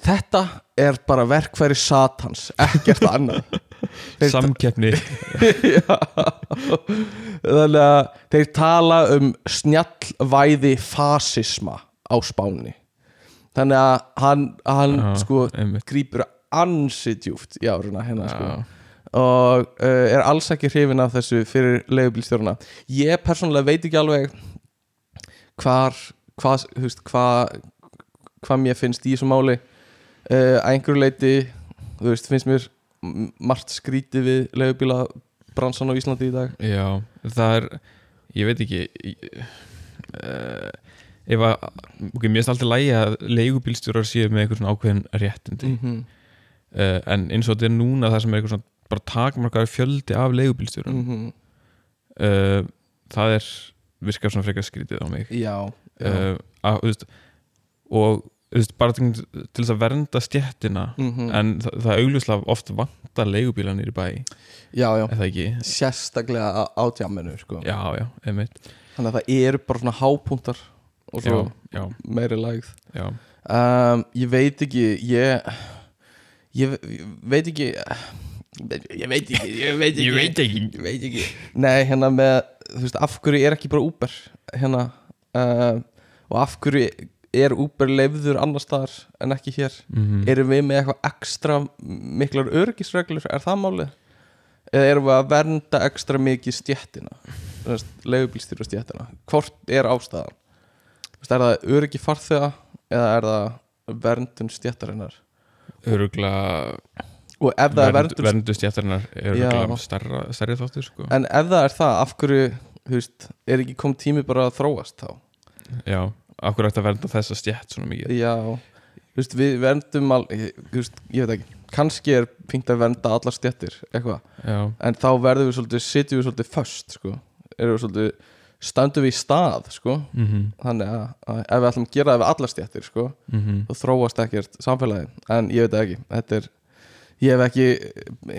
þetta er bara verkfæri satans ekkert annað Samkeppni. Þannig að þeir tala um snjallvæði fasisma á spáni. Þannig að hann, hann Já, sko einmitt. grýpur ansi djúft í áruna hérna sko. Já. og uh, er alls ekki hrifin af þessu fyrir leigubílstjórna ég persónulega veit ekki alveg hvar hvað, hvað hvað mér finnst í þessu máli. Uh, að einhverju leiti þú veist, finnst mér margt skrítið við leigubíla bransan á Íslandi í dag Já, það er Ég veit ekki uh, Ef að ok, Mér finnst alltaf lægi að leigubílstjórar séu með eitthvað svona ákveðin réttindi -hmm. uh, En eins og þetta er núna það sem er eitthvað svona bara takmarkaður fjöldi af leigubílstjórum Mm -hmm. uh, Það er virkar svona frekar skrítið á mig já, já. að, veist, og veist, bara til, til þess að vernda stjettina Mm en það, það augljóslega oft vantar leigubíla nýri bæ, já, já. Sérstaklega á- á tjáminu sko. Já, já, einmitt. Þannig að það eru bara svona hápuntar og svo Já, meiri lægð. Já. Um, ég veit ekki ég ég, ég veit ekki ég veit ekki ég veit ekki, ekki. Ég veit ekki. Nei hérna með þú veist af hverju er ekki bara Uber hérna? Um, og af hverju er Uber leifður annar staðar en ekki hér? Mm erum við með eitthvað ekstra miklar örgisreglur, er það málið? Eða erum við að vernda ekstra mikið stjettina leigubílstýru stjettina, hvort er ástæðan? Er það öryggi farþega eða er það verndun stjettarinnar Örugla og ef það er verndun Verndu stjættarinnar er örugla stærra, stærri þáttur sko. en ef það er það, af hverju veist, er ekki kom tími bara að þróast þá? Já, akkur ætti að vernda þessa stjætt svona mikið? Já, þú veist, við verndum al, veist, ég veit ekki kannski er fínt að vernda allar stjettir eitthvað. En þá verðum við svolítið, sitjum við svolítið föst sko, erum við svolítið stöndum við í stað sko. Mm þannig að, að ef við ætlum að gera það við allar stjættir sko, -hmm. þá þróast ekkert samfélagi, en ég veit ekki þetta er, ég hef ekki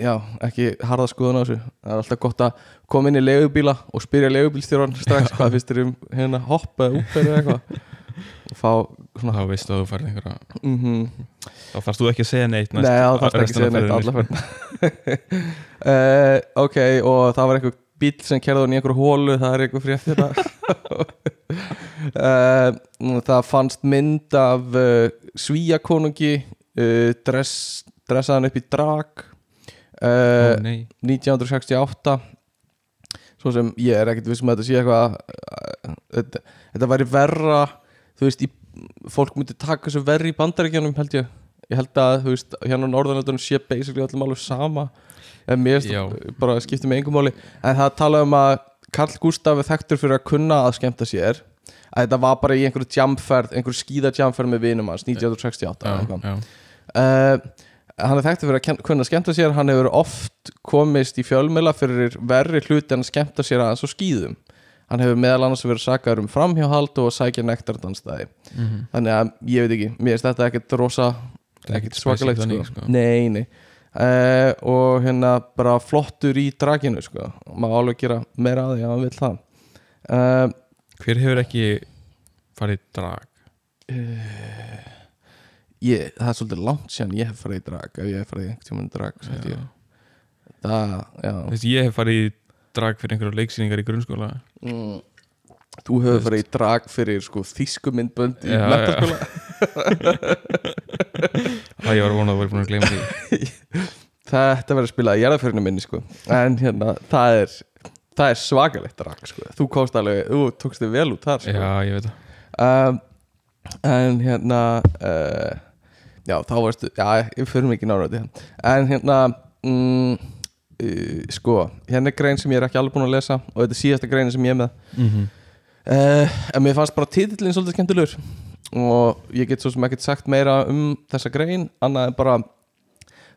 já, ekki harða skoðun á þessu. Það er alltaf gott að koma inn í legubíla og spyrja legubílstjóran strax hvað finnst þér um hérna hopp eða úp eða eitthvað? Og fá svona Þá veistu að þú færði einhverja mm Þá þarfst þú ekki að segja neitt Nei, það þarf ekki að segja neitt alla fyrir uh, Ok, og það var einhver bíl sem kerði í einhver hólu það er einhver frétt uh, Það fannst mynd af uh, svíakonungi uh, dress, dressaðan upp í drag uh, Ó, nei. 1968 svo sem ég er ekkert vissum að þetta sé eitthvað uh, þetta, þetta væri verra þú veist, í, fólk myndi taka þessu verri í bandaríkjanum held ég. Ég held að, þú veist, hérna á norðanöldunum sé basically öllum alveg sama. En mér finnst bara skipti með engum máli. En það tala um að Karl Gustaf er þekktur fyrir að kunna að skemmta sér. Að þetta var bara í einhverju jamferð einhverju skíðajamferð með vinum hans 1968 eða Já, já, uh, hann er þekktur fyrir að kunna skemmta sér hann hefur oft komist í fjölmjöla fyrir verri hluti en að skemmta sér aðeins á skýðum hann hefur meðal annars verið sakaður um framhjáhald og sækja nektardansstæði Mhm. þannig að ég veit ekki, mér finnst þetta ekkert rosa er ekkert svakalegt sko. sko. nei, nei uh, og hérna bara flottur í draginu sko, má alveg gera meira að því að hann vil það uh, Hver hefur ekki farið drag? Ég, það er svolítið langt síðan ég hef farið í drag ef ég hef farið í einhvern tímann í drag Já. það, já. Veist, ég hef farið í drag fyrir einhverja leiksýningar í grunnskóla. Mm. Þú hefur farið í drag fyrir sko þýsku myndbönd í Já, mentaskóla Það ég var að vona að væri búin að gleyma því. Þetta verður að spila í jarðaförinu minni sko. En hérna, það er Það er svakalegt drag sko. Þú komst alveg, þú tókst þig vel út þar sko. Já, ég veit það. Um, En hérna uh, Já, þá varstu Já, ég fyrir mig ekki nára þetta En hérna mm, uh, Sko, hérna er grein sem ég er ekki alveg búin að lesa Og þetta er síðasta grein sem ég er með mm -hmm. uh, En mér fannst bara titillin svolítið skemmtilegur Og ég get svo sem ekkert sagt meira um þessa grein Annað en bara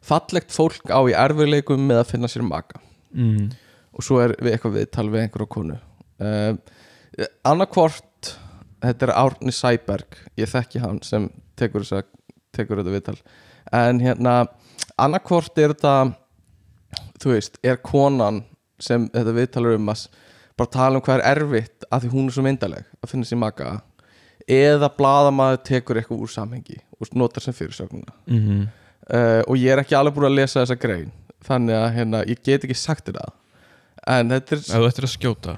Fallegt fólk á í erfiðleikum með að finna sér maka mm. og svo er við eitthvað viðtal við einhverja konu uh, annarkvort þetta er Árni Sæberg ég þekki hann sem tekur, þessa, tekur þetta viðtal. En hérna annarkvort er þetta þú veist, er konan sem þetta viðtalur um að bara tala um hvað er erfitt að því hún er svo myndaleg að finna sér maka eða blaðamaður tekur eitthvað úr samhengi og notar sem fyrirsögnuna mm uh, og ég er ekki alveg búin að lesa þessa grein þannig að hérna, ég get ekki sagt þetta en þetta er, ef þú ættir að skjóta.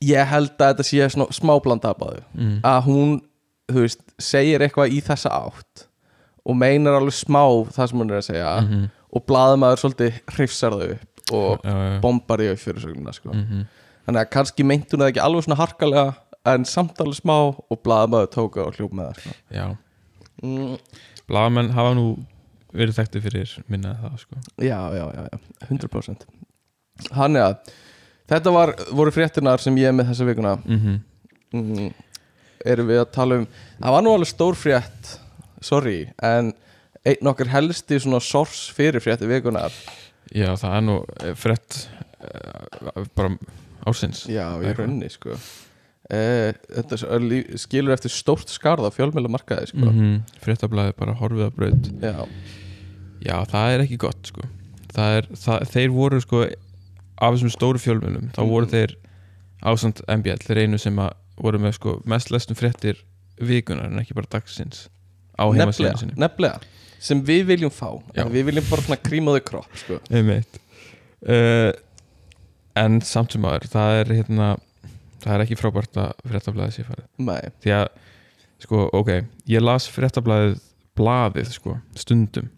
Ég held að þetta sé smá blandabaðu mm. að hún, þú veist, segir eitthvað í þessa átt og meinar alveg smá það sem hún er að segja -hmm. og blaðamaður svolítið hrifsar þau upp og já, já. bombar í fyrirsögnuna sko. Mhm. þannig að kannski meint hún það ekki alveg svona harkalega en samt alveg smá og blaðamaður tóka og hljóp með það sko. já, mm, blaðamenn hafa nú verið þekkti fyrir minna það sko já, já, já, já, 100% Þannig að þetta var, voru fréttinar sem ég er með þessa vikuna mm mm, erum við að tala um það var nú alveg stór frétt sorry, en einn okkar helsti svona sors fyrir frétti vikunar já, það er nú eh, frett uh, bara ársins já, Eitthvað. rauninni sko e, þetta skilur eftir stórt skarð á fjölmjöla markaði sko mm -hmm. fréttablaði bara horfið að braut já, já, það er ekki gott sko það er, það, þeir voru sko af þessum stóru fjölmjölum þá voru Mhm. þeir ásand MBL þeir einu sem að voru með sko mest lestum fréttir vikunar en ekki bara dagsins á heimasíðinu sinni. nefnilega sem við viljum fá, við viljum bara þau kropp sko. Uh, en samt sem aður það er hérna það er ekki frábært að fréttablaðið sé farið. Nei, því að sko ok, ég las fréttablaðið blaðið sko, stundum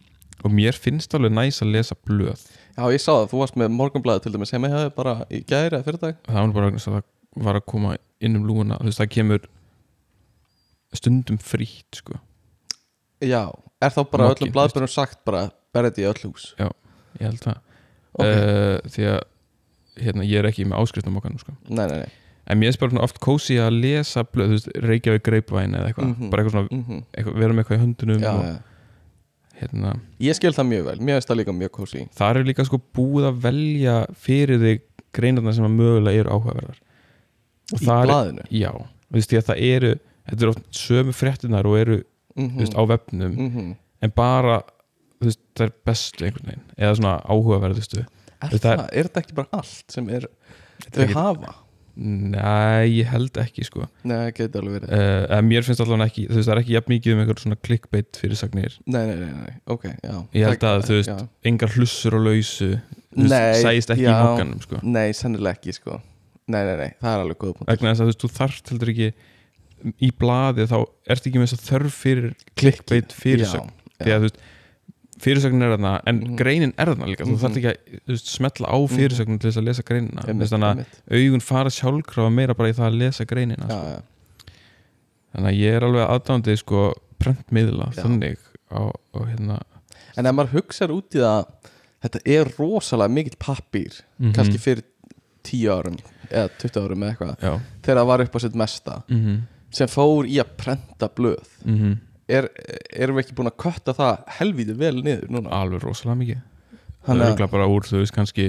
og mér finnst alveg næs að lesa blöð. Já ég sá það, þú varst með morgunblæði til dæmis heima hefði bara í gæri eða fyrir dag. Það var bara að það var að koma inn um lúuna þú veist það kemur stundum frítt sko. Já, er þá bara Mokkin, öllum blaðbjörnum sagt bara berði þetta í öll hús. Ég held það. Ok, uh, því að hérna, ég er ekki með áskriftum okkar sko. nei, nei, nei. En mér er bara oft kósi að lesa blöð, þú veist, Reykjavík greipvæn eða eitthvað, Mhm. bara eitthvað svona mm eitthvað, vera með eitthvað í höndunum Já, og já. hérna, Ég skil það mjög vel, mér finnst það líka mjög kósi það er líka sko búið að velja fyrir þig greinarna sem að mögulega eru áhugaverðar Í það er, blaðinu? Já, þú veist, að það eru þetta eru oft sömu fréttinar og eru mm þú veist, á vefnum, -hmm. en bara veist, það er bestu einhvern veginn eða svona áhugaverðustu Er Það er- er þetta ekki bara allt sem er þau ekki- hafa? Nei, ég held ekki sko. Nei, það getur alveg verið. Uh, en mér finnst allavega ekki, þú veist, það er ekki jafn mikið um einhver svona clickbait fyrirsagnir. Nei, nei, nei, nei, ok, já. Ég held að, þú veist, já. engar hlussur og lausu Nei, sæðist ekki já. í mokkanum sko. Nei, sennilega ekki, sko Nei, nei, nei, það er alveg góð punkt vegna þess að þú veist, þú þarft heldur ekki í blaði þá ertu ekki með þess að þörf fyrir clickbait fyrirsögn. Já, því að þú veist, fyrirsögnin er þarna en Mhm. greinin er þarna líka, þú Mhm. þarft ekki að þú veist, smetla á fyrirsögnin til þess að lesa greinina. Einmitt, Þess, þannig að einmitt. augun fara sjálfkrafa meira bara í það að lesa greinina Já, sko. já, þannig að ég er alveg aðdándið sko prentmiðla þannig á, og hérna. En ef maður hugsar út í það Þetta er rosalega mikill pappír mhm, kannski fyrir 10 árum eða 20 árum eða eitthvað já, þegar það var upp á sitt mesta mhm, sem fór í að prenta blöð. Mhm. Er, erum við ekki búin að kötta það helvíti vel niður núna? Alveg rosalega mikið. Það er örugglega bara úr þú veist kannski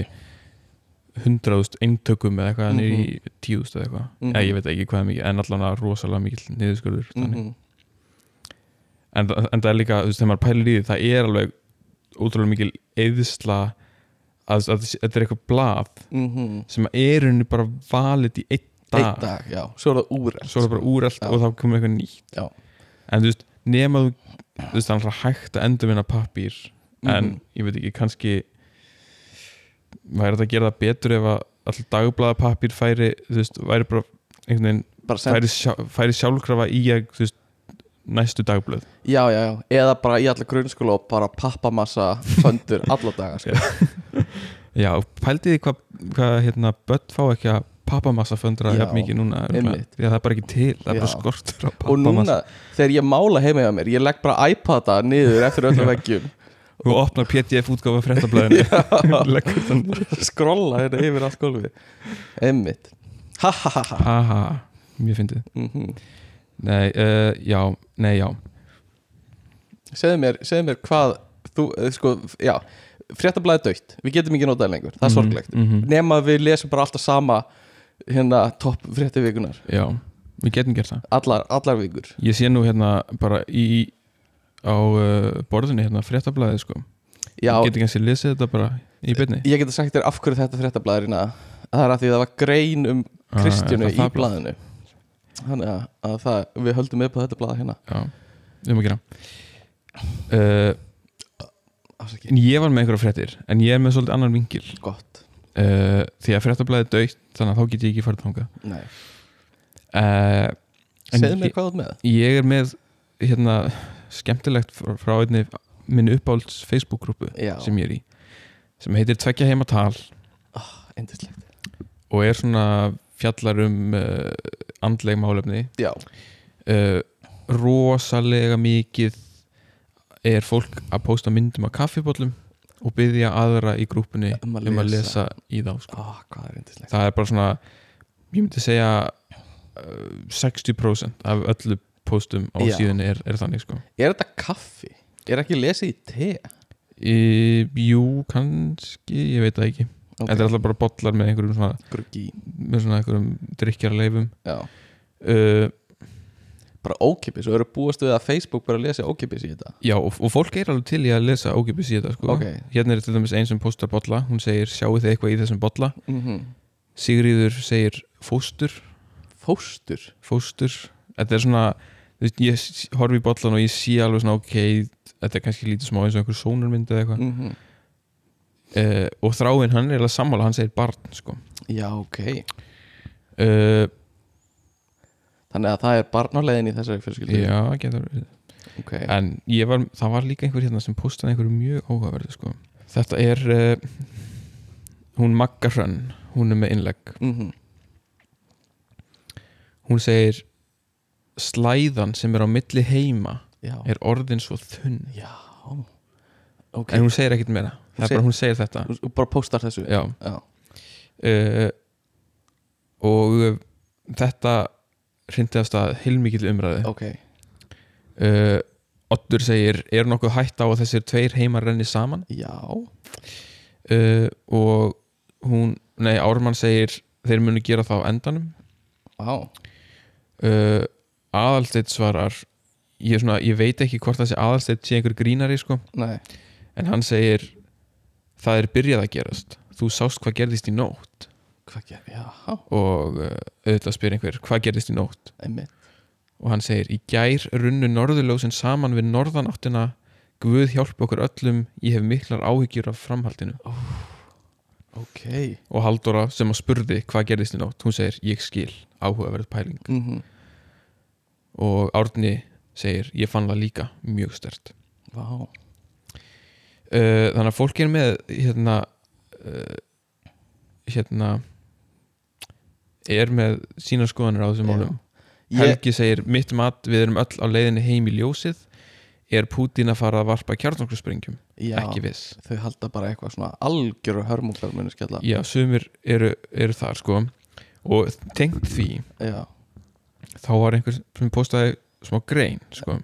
hundraðust eintökum eða eitthvað mm Mhm. í tíðust eða eitthvað. Mhm. Nei, ég veit ekki hvað mikið en allan rosalega mikið niðurskurður mm Mhm. en, en það er líka, þú veist, þegar maður pælir í því það er alveg ótrúlega mikil eðsla að, að þetta er eitthvað blað Mhm. sem er henni bara valið í einn dag, einn dag, já, svo er það úrelt svo er það bara úrelt Já. og þá komur eitthvað nýtt Já. en þú veist, nema þú þú veist, það er alltaf hægt að endurvinna pappír en Mhm. ég veit ekki, kannski væri þetta að gera það betur ef að alltaf dagblaða pappír færi, þú veist, væri bara einhvern veginn, færi, sjá, færi sjálfkrafa í að, þú veist, næstu dagblöð. Já, já, já, eða bara í alla grunnskóla og bara pappamassa föndur alla daga sko. Já, pældi því hvað hva, hérna, börn fá ekki að pappamassa föndra Já, jafn mikið núna að það er bara ekki til, það er bara Já. skortur og núna, þegar ég mála heima hjá mér ég legg bara iPada niður eftir öllum veggjum. Þú opnar PDF útgáfa þannig skrolla hérna yfir allt gólfi einmitt. Ha ha ha ha. Mjög fyndið. Mhm. Nei, uh, já, nei, já. Segðu mér, segðu mér hvað þú, eh, sko, já fréttablaði döitt, við getum ekki notað lengur. Það er sorglegt, mm -hmm. nema við lesum bara alltaf sama hérna topp fréttavikunar Já, við getum gert það. Allar, allar vikur. Ég sé nú hérna bara í á uh, borðinu hérna fréttablaðið sko. Já, Ég geti kannski lesið þetta bara í byrni ég geta sagt þér af hverju þetta fréttablaðirina það er að því það var grein um Kristjánu í blaðinu þannig að, að það, við höldum upp á þetta blað hérna. Já, við erum að gera. Uh, Afsaki. En ég var með einhverja fréttir En ég er með svolítið annan vingil gott, uh, Því að fréttablaðið er dautt Þannig að þá get ég ekki farið nei, uh, En segðu mér hvað ert með. ég er með hérna skemmtilegt frá, frá einni minni uppáhalds Facebook-grúpu Já. sem ég er í sem heitir Tveggja heima tal. Indislegt og er svona fjallar um uh, andleg málefni Já, uh, rosalega mikið er fólk að posta myndum af kaffibóllum og byggja aðra í grúpunni Um að um að lesa. lesa í þá sko. Hvað er það er bara svona ég myndi segja uh, 60% af öllu postum á Já. síðunni er, er þannig sko. Er þetta kaffi? Er ekki lesið í te? í, Jú, kannski, ég veit það ekki Ok, þetta er alltaf bara bollar með einhverjum svona, með svona einhverjum drikkjarleifum Já, uh, bara ókipis og eru búast við að Facebook bara lesi ókipis í þetta? Já, og, og fólk er alveg til í að lesa ókipis í þetta sko. Ok. Hérna er til dæmis einn sem postar bolla. Hún segir, sjáu þið eitthvað í þessum bolla? Mm Sigríður segir fóstur. Fóstur? Fóstur. Þetta er svona, ég horfi í bollan og ég sé alveg svona, ok Þetta er kannski lítið smá eins og einhver sónarmynd eða eitthvað. Mm uh, Og þráinn hann er alveg sammála, hann segir barn sko. Já, ok. Uh, Þannig að það er barnalegin í þessari fjölskyldu. Já, getur verið. Ok, En var, það var líka einhver hérna sem postaði einhverju mjög áhugaverðu sko. Þetta er uh, Hún Magga Hrönn Hún er með innlegg. Mm Hún segir Slæðan sem er á milli heima já. Er orðin svo þunn. Já. Ok, En hún segir ekkert meira Það er bara hún segir þetta. þú bara postar þessu. Já. Já. uh, Og uh, Þetta Hrindi af stað heilmikill umræðu. Ok, uh, Oddur segir Er nokkuð hætt á að þessir tveir heimar renni saman? Já. Uh, Og hún Nei, Ármann segir Þeir munu gera það á endanum. Vá, uh, Aðalsteit svarar ég, svona, ég veit ekki hvort þessi aðalsteit sé einhver grínari sko, nei. En hann segir það er byrjað að gerast. Þú sást hvað gerðist í nótt. Hvað ger, og uh, auðvitað spyr einhver hvað gerðist í nótt? Einmitt. Og hann segir í gær runnu norðurljósin saman við norðanáttina. Guð hjálp okkur öllum. Ég hef miklar áhyggjur af framhaldinu. Ok. Og Halldóra sem að spurði hvað gerðist í nótt? Hún segir ég skil. Áhugaverð pæling. Mm og Árni segir ég fann það líka mjög stert Vá uh, þannig að fólk er með hérna uh, hérna er með sína skoðanir á þessum málum. Helgi segir mitt mat við erum öll á leiðinni heim í ljósið. Er Pútín að fara að varpa kjarnokkursprengjum já, ekki viss. þau halda bara eitthvað svona algjöru hörmungar muni skella. Já, sumir eru, eru þar sko. Og tengt því Já, þá var einhver sem postaði smá grein sko.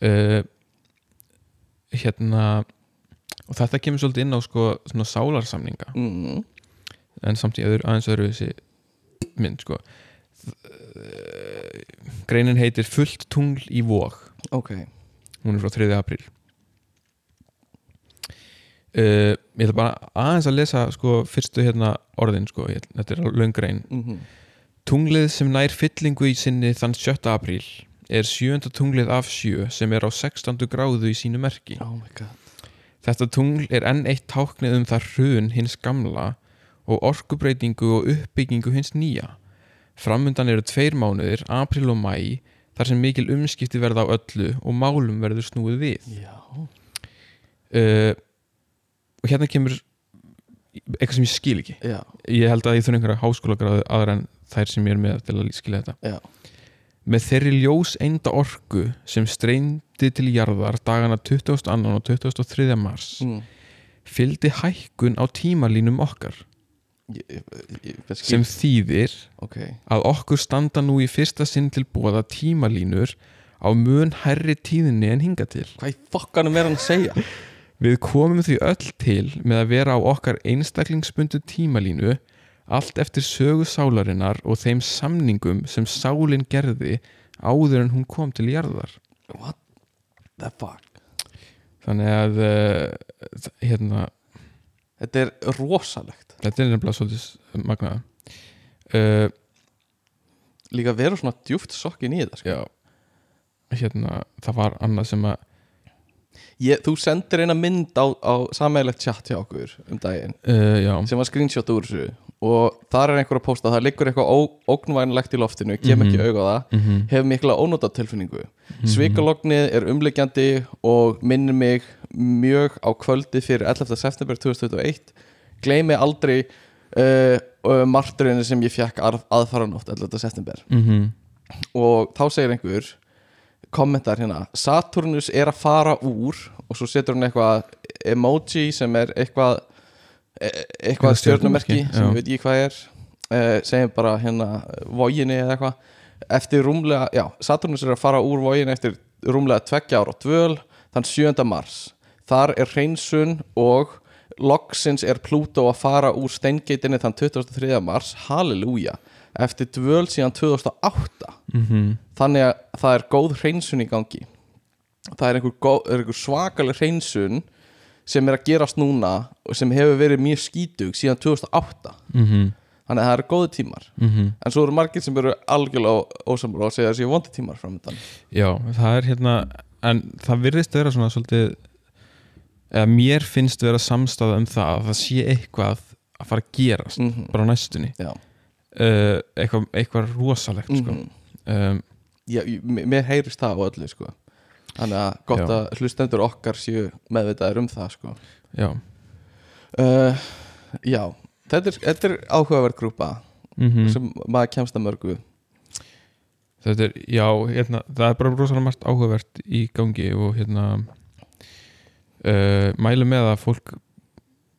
Uh, hérna og þetta kemur svolítið inn á sko svona sálarsamninga mm, en samt í öðru, aðeins öðru þessi mynd sko greinin heitir Fullt tungl í vóg ok hún er frá 3. apríl uh, ég ætla bara aðeins að lesa sko fyrstu hérna orðin sko, ég, þetta er löng grein mm Tunglið sem nær fyllingu í sinni þann 7. apríl er sjönda tunglið af sjö sem er á 16. gráðu í sínu merki. Oh my god Þetta tungl er enn eitt táknið um það hrun hins gamla og orkubreitingu og uppbyggingu hins nýja. Framundan eru tveir mánuðir, apríl og mæ, þar sem mikil umskipti verða á öllu og málum verður snúið við. Uh, og hérna kemur eitthvað sem ég skil ekki. já, Ég held að ég þurfi einhverja háskólagráðu aðra en þær sem ég er með til að skilja þetta. já Með þeirri ljós einda orku sem streyndi til jarðar dagana 22. og 23. mars mm. fylgdi hækkun á tímalínum okkar ég, ég, ég, sem þýðir Ok, að okkur standa nú í fyrsta sinn til bóða tímalínur á mun herri tíðinni en hinga til hvað í fokkanum er hann að segja? Við komum því öll til með að vera á okkar einstaklingsbundu tímalínu allt eftir sögu sálarinnar og þeim samningum sem sálin gerði áður en hún kom til jarðar. What the fuck Þannig að uh, hérna, Þetta er rosalegt þetta er nefnilega svolítið magnaða. Uh, Líka að vera svona djúft sokkin í þetta sko. já, hérna, það var annað sem að ég, Þú sendir eina mynd á, á sammeðilegt chat hjá okkur um daginn uh, sem var screenshot úr þessu og þar er einhver að posta það liggur eitthvað ógnvænlegt í loftinu kem ekki Mhm. auga það mm -hmm. hefur mikla ónóta tilfinningu Svikalognið er umliggjandi og minnir mig mjög á kvöldi fyrir 11. september 2021 gleymi aldrei uh, uh, marturinn sem ég fekk að, aðfaranótt 11. september Mhm. og þá segir einhver kommentar hérna Saturnus er að fara úr og svo setur hann eitthvað emoji sem er eitthvað e- eitthvað stjörnumerki, sem ég veit ekki hvað er uh, segjum bara hérna voginni eða eitthvað eftir rúmlega, já, Saturnus er að fara úr voginni eftir rúmlega tveggja ára dvöl þann 7. mars þar er hreinsun og loksins er Pluto að fara úr steingeitinni þann 23. mars halleluja, eftir dvöl síðan 2008 Mhm. þannig að það er góð hreinsun í gangi það er einhver, góð, er einhver svakaleg hreinsun sem er að gerast núna og sem hefur verið mjög skítug síðan 2008 Mhm. þannig að það eru góði tímar Mhm. en svo eru margir sem eru algjörlega ósamur og segja að það séu vondi tímar framöndan Já, það er hérna en það virðist vera svona svolítið eða mér finnst vera samstafa um það að það sé eitthvað að fara að gerast mm bara á næstunni Já. Uh, eitthvað, eitthvað rosalegt sko. -hmm. um, Já, mér heyrist það á öllu sko. þannig að gott Já. að hlustendur okkar séu meðvitaðir um það sko. Já uh, Já, þetta er, þetta er áhugaverð grúpa mm sem maður kemst að mörgu Þetta er, já, hérna, það er bara rosalega margt áhugavert í gangi og hérna uh, mælu með að fólk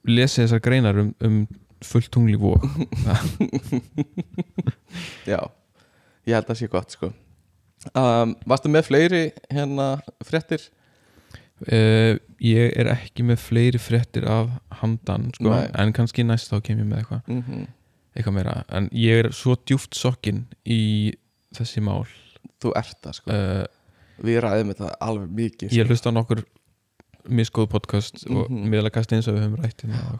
lesi þessar greinar um, um fullt tungli vók Já, ég held að það sé gott sko. um, Varstu með fleiri hérna fréttir? uh, Ég er ekki með fleiri fréttir af handan sko, Nei. en kannski næst þá kem ég með eitthvað Mm -hmm. eitthvað meira, en ég er svo djúft sokkin í þessi mál Þú ert það sko uh, Við ræðum þetta alveg mikið ég sko. hlusta á nokkur miskoð podcast og Mhm. miðlakast eins og við höfum rætt hérna.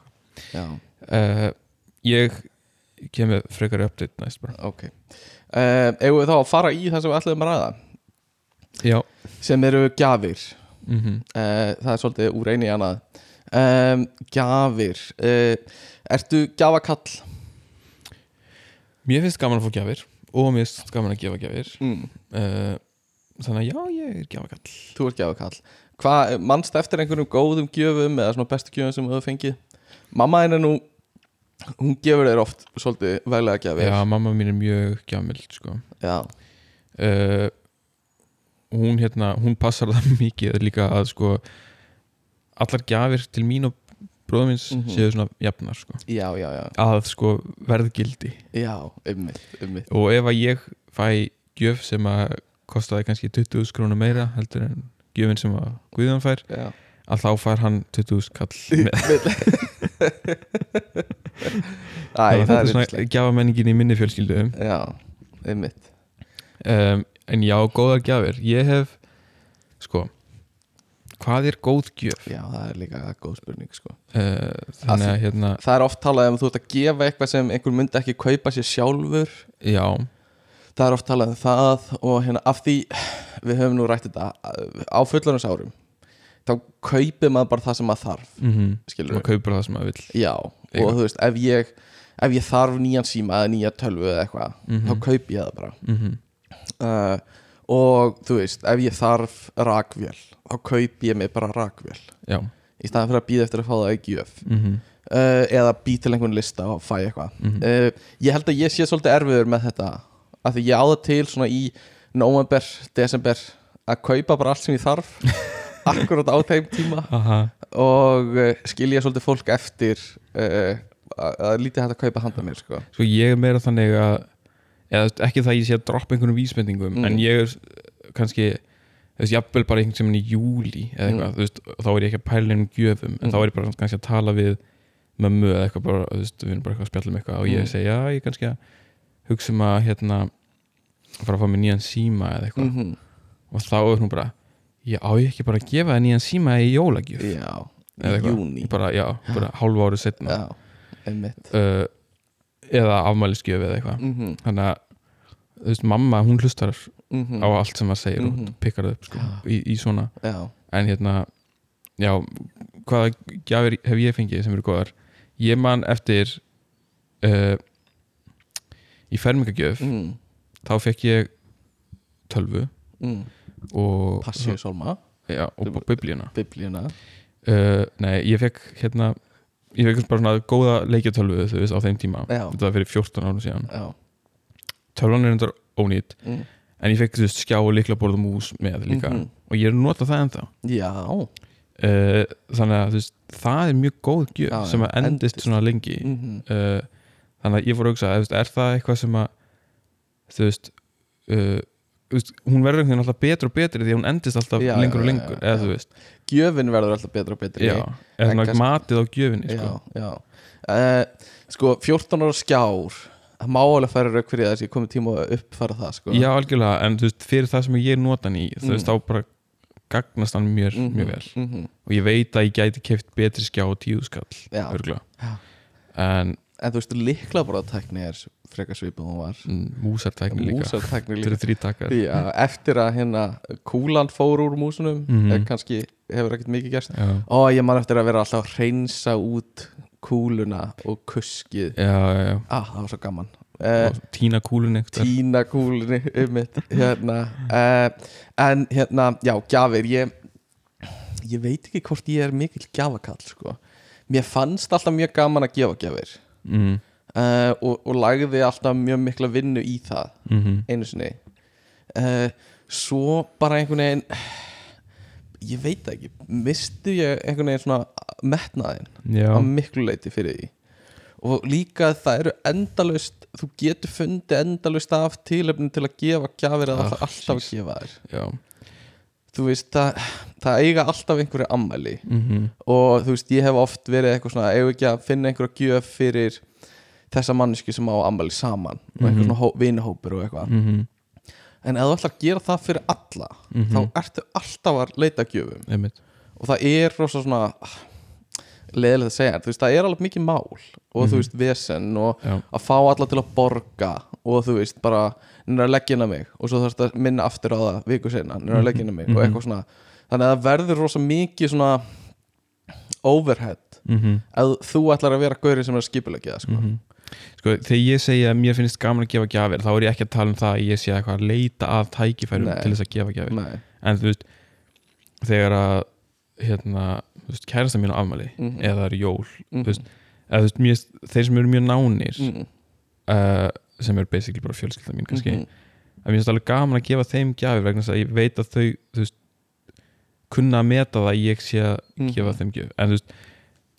Já, uh, ég kem með frekari update næst bara. Ok. Uh, Eigum við þá að fara í það sem við ætlum að ræða? Já, sem eru gjafir. Mm uh, Það er svolítið úr einu í annað. Um, Gjafir. Uh, Ertu gjafakall? mér finnst gaman að fá gjafir og mér finnst gaman að gefa gjafir. Mm. þannig að já, ég er gjafakall. Þú ert gjafakall. Hvað, mannst eftir einhverjum góðum gjöfum eða svona bestu gjöfum sem þú hefur fengið? Mamma henni nú hún gefur þér oft svolítið veglega gjafir já, mamma mín er mjög gjafmild sko. Já. uh, hún hérna hún passar það mikið líka að sko allar gjafir til mín og bróðum minns Mhm. séu svona jafnar sko. já, já, já, að sko verðgildi já, ummitt, ummitt og ef að ég fæ gjöf sem að kostaði kannski 20.000 krónu meira heldur en gjöfin sem að Guðjón fær Já, að þá fær hann 20.000 kall Æ, það er svona ymmislegt gjafamenningin í minni fjölskyldu. Já, ummitt um, en já, góðar gjafir. Ég hef sko hvað er góð gjöf? Já, það er líka góð spurning sko. uh, þannig að hérna Það er oft talað um þú ert að gefa eitthvað sem einhver myndi ekki kaupa sér sjálfur. Já, Það er oft talað um það og hérna af því við höfum nú rætt þetta á fullarins árum þá kaupir maður bara það sem maður þarf mm skilur maður kaupir það sem maður vill. Já, Eiga. og þú veist, ef ég ef ég þarf nýjan síma eða nýja tölvu eða eitthvað, Mhm. þá kaup ég það bara. Mm uh, og þú veist, ef ég þarf rakvél, þá kaup ég mig bara rakvél, já, í staðan fyrir að býða eftir að fá það ekki mm uh, eða bý til einhvern lista og fæ eitthvað. Uh, ég held að ég sé svolítið erfiður með þetta af því ég á það til svona í november, desember að kaupa bara allt sem ég þarf akkurat á þeim tíma aha og uh, skilja svolítið fólk eftir uh, að að lítið hægt að kaupa handa mér sko. sko ég er meira þannig að eða ekki það að ég sé að droppa einhvern vísbendingum Mm. en ég er kannski þú veist, jafnvel bara einhvern sem í júli eða eitthvað, Mm. þú veist, þá er ég ekki að pæla um gjöfum, en Mm. þá er ég bara kannski að tala við mömmu eða eitthvað bara, þú veist, við erum bara eitthvað að spjalla um eitthvað og ég Mm. segi, já, ég er kannski að hugsa um að, hérna fara að fá mér nýjan síma eða eitthvað Mhm. og þá er hún bara, ég á ég ekki bara að gefa það nýjan síma í jólagjöf? Já, eða í júni bara, já, bara hálfa árið setna Já, uh, eða afmælisgjöf eða eitthvað. Mhm, þannig að, þú veist, mamma, hún hlustar mhm. á allt sem maður segir Mhm. og pikkar það upp, sko, Já. í, í svona. Já, en hérna já, hvaða gjafir hef ég fengið sem eru góðar? Ég man eftir uh, í fermingagjöf mm, þá fekk ég tölvu. Mm. og, Passíu Sólma, já, og biblíuna. Biblíuna. Uh, nei, ég fekk hérna ég fekk bara svona góða leikjatölvu þú veist á þeim tíma, Já. þetta var fyrir 14 árum síðan. Tölvan er undar ónýtt mm. en ég fekk þú veist skjá og líkla borð og mús með líka. Mhm. og ég er að nota það ennþá. Uh, þannig að þú veist, það er mjög góð gjöf Já, sem að endist, endist. svona lengi. Mhm, uh, þannig að ég fór að hugsa er það eitthvað sem að þú veist, uh, veist hún verður einhvern veginn alltaf betur og betri því að hún endist alltaf Já, lengur og lengur já, eða veist, gjöfin verður alltaf betra og betri já, eða matið á gjöfinni sko. já. Uh, sko 14 ára skjár það má alveg færa rauk fyrir þess að ég komið tíma að uppfæra það sko. já, algjörlega, en þú veist, fyrir það sem ég nota hann í þú veist, Mm. þá bara gagnast hann mér Mhm, mjög vel mhm. og ég veit að ég gæti keft betri skjá og tíu skall Já. örgulega en en þú veist tækni er frekar svipum hún var. Mm, músartækni líka. Músar tækni þetta líka. þrý Já, eftir að hérna kúlan fór úr músunum mm kannski hefur ekkert mikið gerst. Ó, ég man eftir að vera alltaf að hreinsa út kúluna og kuskið. Já, já, já. Ah, það var svo gaman. Uh, og tína kúlun eitthvað Tína kúlunni um mitt hérna, uh, En hérna, já, gjafir ég, ég veit ekki hvort ég er mikill gjafakall sko. Mér fannst alltaf mjög gaman að gefa gjafir mm, uh, og, og lagði alltaf mjög mikla vinnu í það mm einu sinni. Uh, Svo bara einhvern veginn Ég veit ekki Mistu ég einhvern veginn svona metnaðin já, á miklu leiti fyrir því. Og líka það eru endalaust þú getur fundið endalaust af tilöfnin til að gefa gjafir eða Ah, alltaf, að gefa þér. Já þú veist, það, það eiga alltaf einhverju ammæli mm og þú veist, ég hef oft verið eitthvað svona eigum ekki að finna einhverja gjöf fyrir þessa manneski sem á ammæli saman og einhver Mhm. svona hó- vinahópur og eitthvað -hmm. en ef þú ætlar að gera það fyrir alla Mhm. þá ertu alltaf að leita að gjöfum einmitt og það er rosa svona leðilegt að segja, þú veist, það er alveg mikið mál og þú Mhm. veist, vesen og já, að fá alla til að borga og þú veist, bara nýra að leggja inn að mig og svo þarfst að minna aftur á það viku senna, nýra að leggja inn að mig og Mhm. eitthvað svona, þannig að það verður rosa mikið svona overhead mm að þú ætlar að vera gauri sem er það, sko -hmm. sko, þegar ég segi að mér finnst gaman að gefa gjafir þá er ég ekki að tala um það að ég sé eitthvað að leita að tækifærum Nei. til þess að gefa gjafir Nei, en þú veist, þegar að hérna, veist, kærasta mín á afmæli Mhm. eða það eru jól Mhm. þú veist, eða veist, mér, þeir sem eru mjög nánir Mhm. uh, sem eru basically bara fjölskylda mín kannski Mhm. að mér finnst alveg gaman að gefa þeim gjafir vegna þess að ég veit að þau kunna að meta það að ég sé að Mhm. gefa þeim gjöf en þú veist,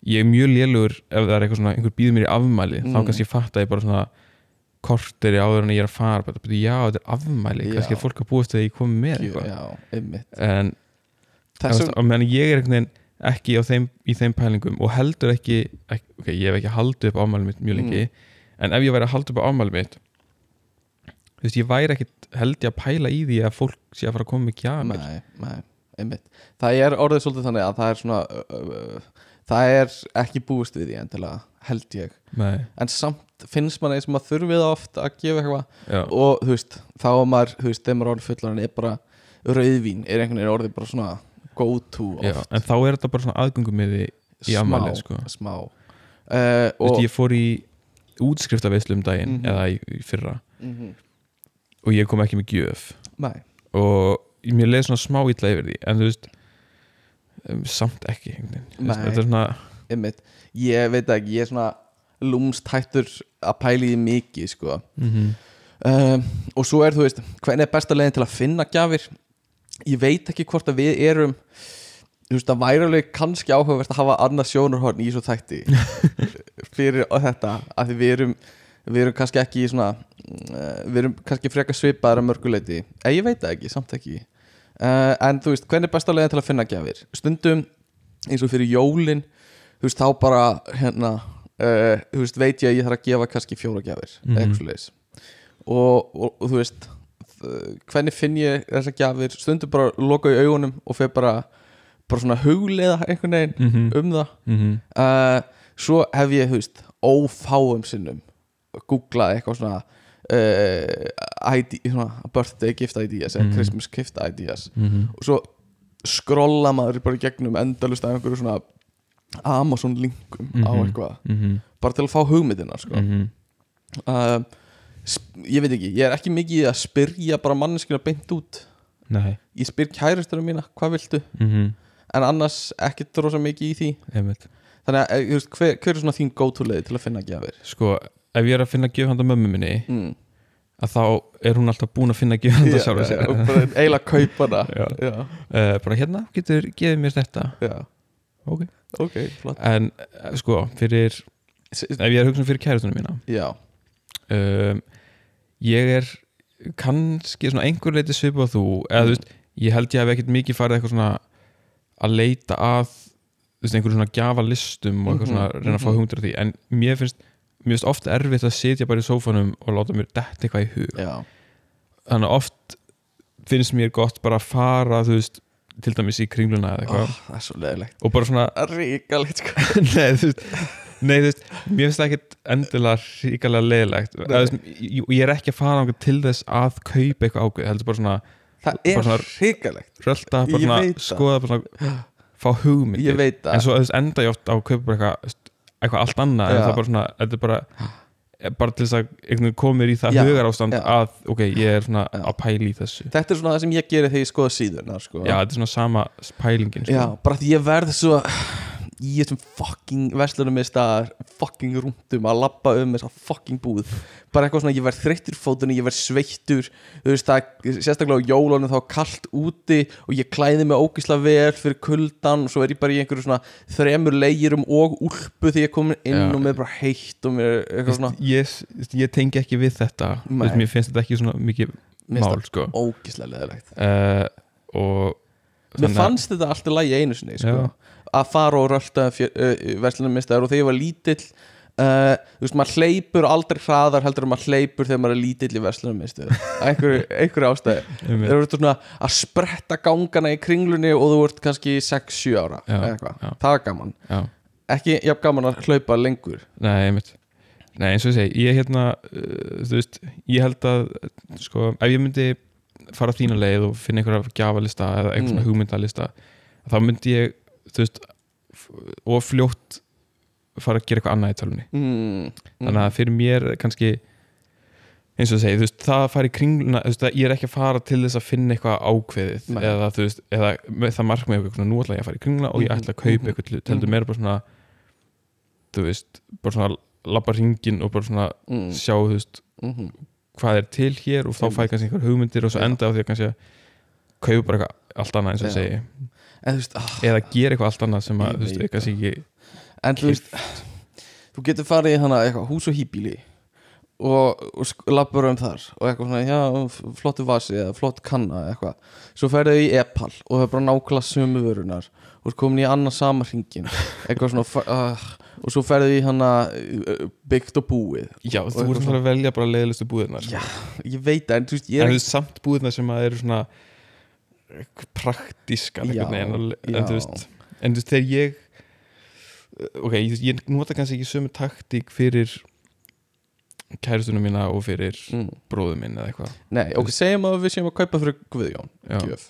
ég er mjög lélugur ef það er eitthvað svona, einhver býður mér í afmæli þá Mhm. kannski fatta ég bara svona korteri áður en ég er að fara bara, já, þetta er afmæli, Já. kannski er fólk að búast þegar ég komi með Jú, Já, en Þessum, og meðan ég er einhvern veginn ekki þeim, í þeim pælingum og heldur ekki, ekki ok, ég hef ekki haldið upp ámælið mitt mjög lengi Mm. en ef ég væri að halda upp á ámælið mitt þú veist, ég væri ekkit held ég að pæla í því að fólk sé að fara að koma með gjafir. Nei, nei, einmitt. Það er orðið svolítið þannig að það er svona uh, uh, það er ekki búist við því endilega, held ég. Nei, en samt finnst manni sem að þurfið oft að gefa eitthvað. Og þú veist, þá er maður, þú veist, þegar maður er orðið fullar er bara, rauðvín er einhvern veginn orðið bara svona go to já, oft en þá er þetta bara svona aðgöngum með því í afmælið, sko. smá uh, þú veist, ég fór í útskriftaveislu um daginn Mhm. eða í, í fyrra Mhm. og ég kom ekki með gjöf Nei, og mér leið svona smá illa yfir því en þú veist um, samt ekki einhvern veginn. Þú veist, Nei. þetta er svona einmitt ég veit ekki, ég er svona lúmst hættur að pæla í því mikið sko. mm um, og svo er þú veist, hvernig er besta leiðin til að finna gjafir ég veit ekki hvort að við erum þú veist, það væri alveg kannski áhugavert að hafa annað sjónarhorn í svo þætti fyrir þetta að því við erum við erum kannski ekki í svona uh, við erum kannski frekar svipaðar að mörguleiti, eða ég veit það ekki, samt ekki. Uh, en þú veist, hvernig er besta leiðin til að finna gjafir? Stundum eins og fyrir jólin þú veist, þá bara hérna, uh, þú veist, veit ég að ég þarf að gefa kannski fjóra gjafir, Mhm. eitthvað svoleiðis. Og, og, og þú veist hvernig finn ég þessar gjafir stundum bara loka í augunum og fer bara bara svona hugleiða einhvern veginn Mhm. um það Mhm. uh, svo hef ég, þú veist, ófáum sinnum googlað eitthvað svona uh, ID, svona birthday gift ideas eða Mhm. Christmas gift ideas Mhm. og svo skrolla maður bara gegnum endalust af einhverju svona Amazon linkum á Mhm. eitthvað Mhm. bara til að fá hugmyndina sko. Uh, ég veit ekki, ég er ekki mikið að spyrja bara manneskina beint út. Nei. Ég spyr kæristunum mína, hvað viltu? Mhm. en annars ekki rosa mikið í því. Einmitt. þannig að, eh, veist, hver, hver er svona þín leið til að finna gjafir? Sko, ef ég er að finna gjöf handa mömmu minni mm. að þá er hún alltaf búin að finna gjöf handa sjálfur sér. og bara eiginlega kaupa já, uh, bara hérna, getur gefið mér þetta? Já, ok, ok, flott. En uh, sko, fyrir S- ef ég er að hugsa fyrir kæristunum mína já, um, ég er kannski svona einhver leiti svipu á þú eða Mm. þú veist, ég held ég hef ekkert mikið farið eitthvað svona að leita að þú veist, einhverjum svona gjafa listum og eitthvað Mhm, svona reyna að fá mhm. hugmyndir af því. En mér finnst, mér finnst oft erfitt að sitja bara í sófanum og láta mér detta eitthvað í hug. Já, þannig að oft finnst mér gott bara að fara þú veist, til dæmis í kringluna eða eitthvað. Oh, og bara svona, ríkalegt sko. Nei þú veist Nei, þú veist, mér finnst það ekkert endilega ríkalega veist, ég, er ekki að fara þangað til þess að kaupa eitthvað ákveð heldur bara svona það er ríkalegt rölda, bara svona skoða bara svona, fá hugmyndir. Ég veit það. En svo veist, enda ég oft á að kaupa eitthvað, eitthvað allt annað en það er bara svona, þetta er bara bara til þess að komir í það hugar ástand að, ok, ég er svona að pæla í þessu. Þetta er svona það sem ég gerir þegar ég skoða síðurnar sko. já, þetta er svona sama pælingin sko. Já, bara því ég verð svo í þessum fucking verslunum með staðar fucking rúndum að labba um þessa fucking búð bara eitthvað svona, ég verð þreyttur fótunni ég verð sveittur, þú veist það sérstaklega á jólunum þá kalt úti og ég klæði mig ógislega vel fyrir kuldan og svo er ég bara í einhverju svona þremur legirum og úlpu því ég komin inn Já. og mér bara heitt og mér eitthvað svona ég, ég tengi ekki við þetta Nei. mér finnst þetta ekki svona mikið Mér finnst mál sko. ógislega leðilegt uh, og Mér þannig að- fannst þetta alltaf lægi einu sinni sko. Já. Að fara og rölda verslunum mistaður og þegar ég var lítill uh, þú veist, maður hleypur aldrei hraðar heldur en maður hleypur þegar maður er lítill í verslunum mistaður einhverju, einhverju ástæði þú ert svona að spretta gangana í kringlunni og þú ert kannski 6-7 ára Já, það er gaman. Já, ekki jafn gaman að hlaupa lengur. Nei, einmitt. Nei, eins og ég segi, ég hérna uh, þú veist, ég held að sko, ef ég myndi fara þína leið og finna einhverja gjafalista eða einhver svona Mm. hugmyndalista þá myndi ég, þú veist og fljótt fara að gera eitthvað annað í tölunni mm, þannig að fyrir mér kannski eins og ég segi, þú veist, það í kringluna þú veist, ég er ekki að fara til þess að finna eitthvað ákveðið Nei. eða þú veist, eða það markmið eitthvað, svona, nú ætla ég að fara í kringluna og ég ætla að kaupa Mhm, eitthvað hlut, heldur meira bara svona þú veist, bara svona labba ringin og bara svona mm, sjá, þú veist, mm, hvað er til hér og þá fæ ég kannski einhver hugmyndir og svo enda á því að kannski kaupa bara eitthvað allt annað eins og Já. segi en veist, ah, eða gera eitthvað allt annað sem að, veist, er kannski ekki en þú veist þú getur farið í hana eitthvað hús og hýbíli og, og labbur um þar og eitthvað svona, já, flottu vasi eða flott kanna eitthvað. Svo ferðu í Epal og er bara nákvæmlega sömu vörunar og komin í annað sama hringin eitthvað svona uh, og svo ferðu í hana byggt og búið. Já, Og þú eitthvað voru að velja bara leiðilegustu búðirnar. Já, ég veit það, en þú veist, ég en þú veist samt búðirnar sem að eru svona praktískar Já, já. en þú veist en þú veist þegar ég ok, ég, ég nota kannski ekki sömu taktík fyrir kæristunum mína og fyrir mm, bróðum minn eða eitthvað. Nei, ok, segjum að við séum að kaupa fyrir Guðjón gjöf,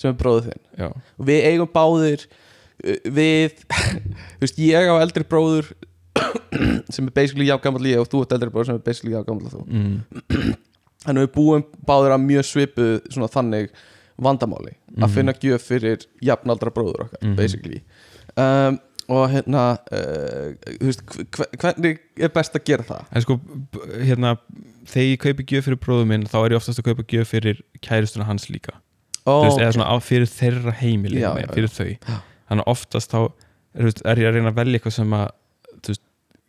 sem er bróðið þinn. Já, og við eigum báðir uh, við þú veist, ég á eldri bróður sem er basically já gammal ég og þú ert eldri bróður sem er basically já gammal þú. Mm, þannig við búum báðir að mjög svipu svona þannig vandamáli að Mhm. finna gjöf fyrir jafnaldra bróður okkar Mhm. basically um, og hérna uh, veist, hve- hvernig er best að gera það? en sko hérna þegar ég kaupi gjöf fyrir bróðum minn þá er ég oftast að kaupa gjöf fyrir kæristuna hans líka þú veist, eða svona fyrir þeirra heimili Já, nei, já, já. fyrir þau Já. þannig oftast þá er, veist, ég að reyna að velja eitthvað sem að